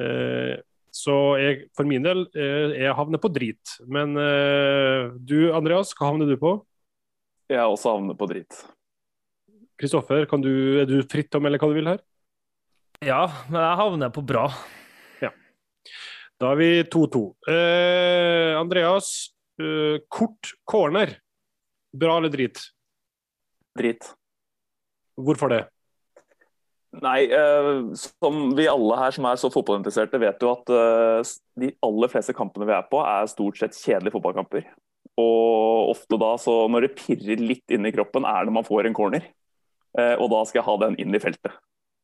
Eh, så jeg, for min del, eh, jeg havner på drit. Men du Andreas, hva havner du på? Jeg også havner på drit. Kristoffer, er du fritt om eller hva du vil her? Ja, men jeg havner på bra. Ja. Da er vi 2-2. Eh, Andreas, eh, kort corner. Bra eller drit? Drit. Hvorfor det? Nei, uh, som vi alle her som er så fotballinteresserte, vet jo at uh, de aller fleste kampene vi er på, er stort sett kjedelige fotballkamper. Og ofte da, så når det pirrer litt inn i kroppen, er det man får en corner. Uh, og da skal jeg ha den inn i feltet.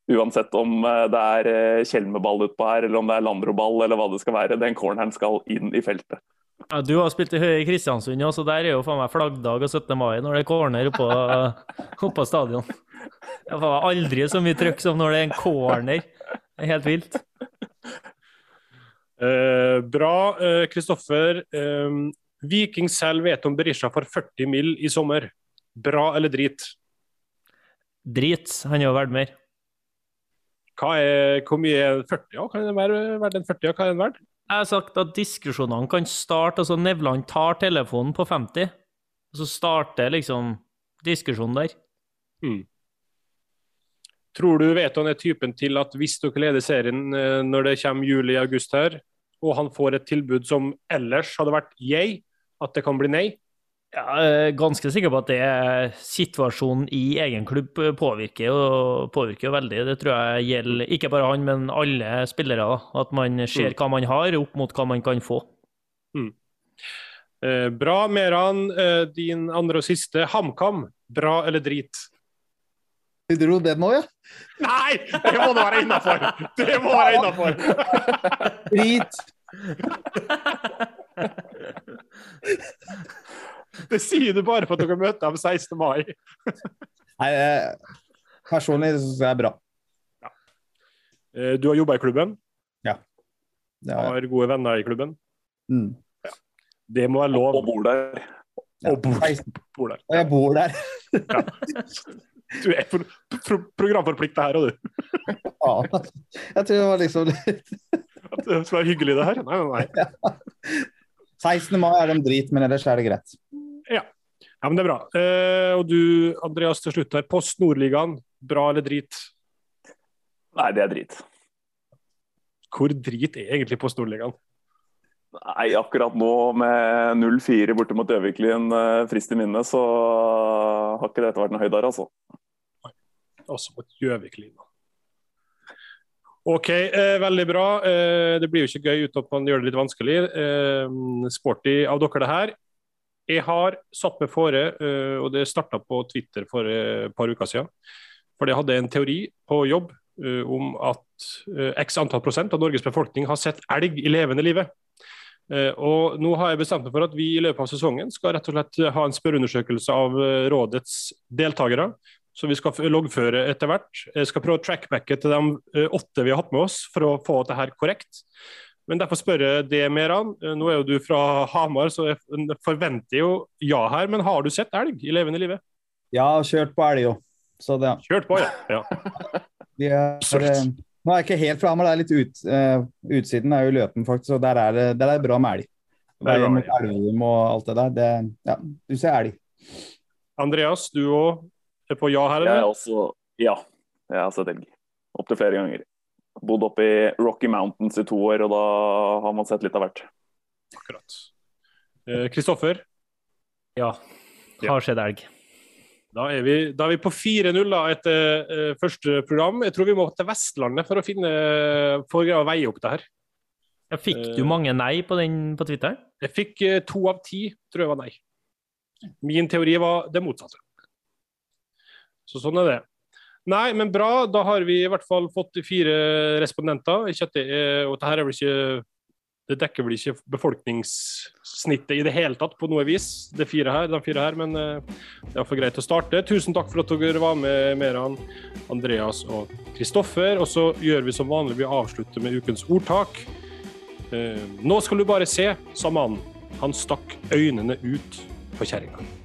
Uansett om det er Kjelmeball utpå her, eller om det er Landro-ball, eller hva det skal være. Den corneren skal inn i feltet. Ja, du har spilt i Høye Kristiansund, ja, så der er jo faen meg flaggdag og 17. mai når det er corner oppå, oppå stadion. Det var aldri så mye trøkk som når det er en corner. Det er helt vilt. Eh, bra, Kristoffer. Eh, eh, Viking selv vet om Berisha for 40 mill. i sommer. Bra eller drit? Drit. Han er jo verdt mer. Hva er, hvor mye er 40? Ja, kan det være verdt en 40? Hva er den verdt? Jeg har sagt at diskusjonene kan starte altså Nevland tar telefonen på 50, og så starter liksom diskusjonen der. Mm. Tror du vet han er typen til at hvis dere leder serien eh, når det kommer juli-august her, og han får et tilbud som ellers hadde vært yay, at det kan bli nei? Jeg er ganske sikker på at det situasjonen i egen klubb påvirker, og påvirker jo veldig. Det tror jeg gjelder ikke bare han, men alle spillere. At man ser mm. hva man har, opp mot hva man kan få. Mm. Eh, bra, Meran. Eh, din andre og siste. HamKam, bra eller drit? Du dro den nå, ja? Nei! Det må da være innafor! Det må være innafor! Drit. Det sier du bare for at dere møter dem 16. mai. Nei, eh, personlig syns jeg det er bra. Ja. Du har jobba i klubben, Ja. er, har gode venner i klubben. mm. Det må være lov. Og bor der. Og bor, bor der. Og jeg bor der. Du er pro pro programforplikta her, og du. Ja. Jeg tror det var liksom litt At det være hyggelig, det her. Nei, nei, nei. 16. mai er de drit, men ellers er det greit. Ja, men det er bra. Eh, og du, Andreas, til slutt her. Post Nordligaen, bra eller drit? Nei, det er drit. Hvor drit er egentlig Post Nordligaen? Nei, akkurat nå med 0-4 borte mot Gjøviklyn eh, frist i minne, så har ikke dette vært noe høydere, altså. også mot Gjøviklyn. OK, eh, veldig bra. Eh, det blir jo ikke gøy uten at man gjør det litt vanskelig. Eh, sporty av dere, det her. Jeg har satt meg fore, eh, og det starta på Twitter for et par uker siden. For jeg hadde en teori på jobb eh, om at eh, x antall prosent av Norges befolkning har sett elg i levende livet. Og nå har jeg bestemt meg for at vi i løpet av sesongen skal rett og slett ha en spørreundersøkelse av rådets deltakere. Så vi skal loggføre etter hvert. Jeg skal prøve å trackbacke til de åtte vi har hatt med oss, for å få dette korrekt. Men derfor spør jeg det, Meran. Eh, Nå er jo du fra Hamar, så jeg forventer jo ja her. Men har du sett elg i levende livet? Ja, kjørt på elg òg. Så det, Kjørt på, ja. ja. vi er, eh, nå er jeg ikke helt fra Hamar, det er litt ut, uh, utsiden er jo Løten, faktisk, og der er det, der er bra med elg. Det Veien med mot Elverum og alt det der. Det, ja, du ser elg. Andreas, du òg er på ja her, Jeg er også Ja, jeg har sett elg. Opptil flere ganger. Bodd oppe i Rocky Mountains i to år, og da har man sett litt av hvert. Akkurat. Eh, Kristoffer, Ja. Har skjedd elg. da er vi, da er vi på 4-0 etter eh, første program. Jeg tror vi må til Vestlandet for å finne for å veie opp det her. Jeg fikk du Eh. mange nei på den på Twitter? Jeg fikk eh, to av ti, tror jeg var nei. Min teori var det motsatte. Så sånn er det. Nei, men bra. Da har vi i hvert fall fått fire respondenter. Ikke det er, og dette her er vel ikke Det dekker vel ikke befolkningssnittet i det hele tatt på noe vis, det fire her, de fire her, men eh, det er iallfall greit å starte. Tusen takk for at dere var med, Meran, Andreas og Kristoffer. Og så gjør vi som vanlig, vi avslutter med ukens ordtak. Eh, nå skal du bare se, sa mannen. Han stakk øynene ut på kjerringa.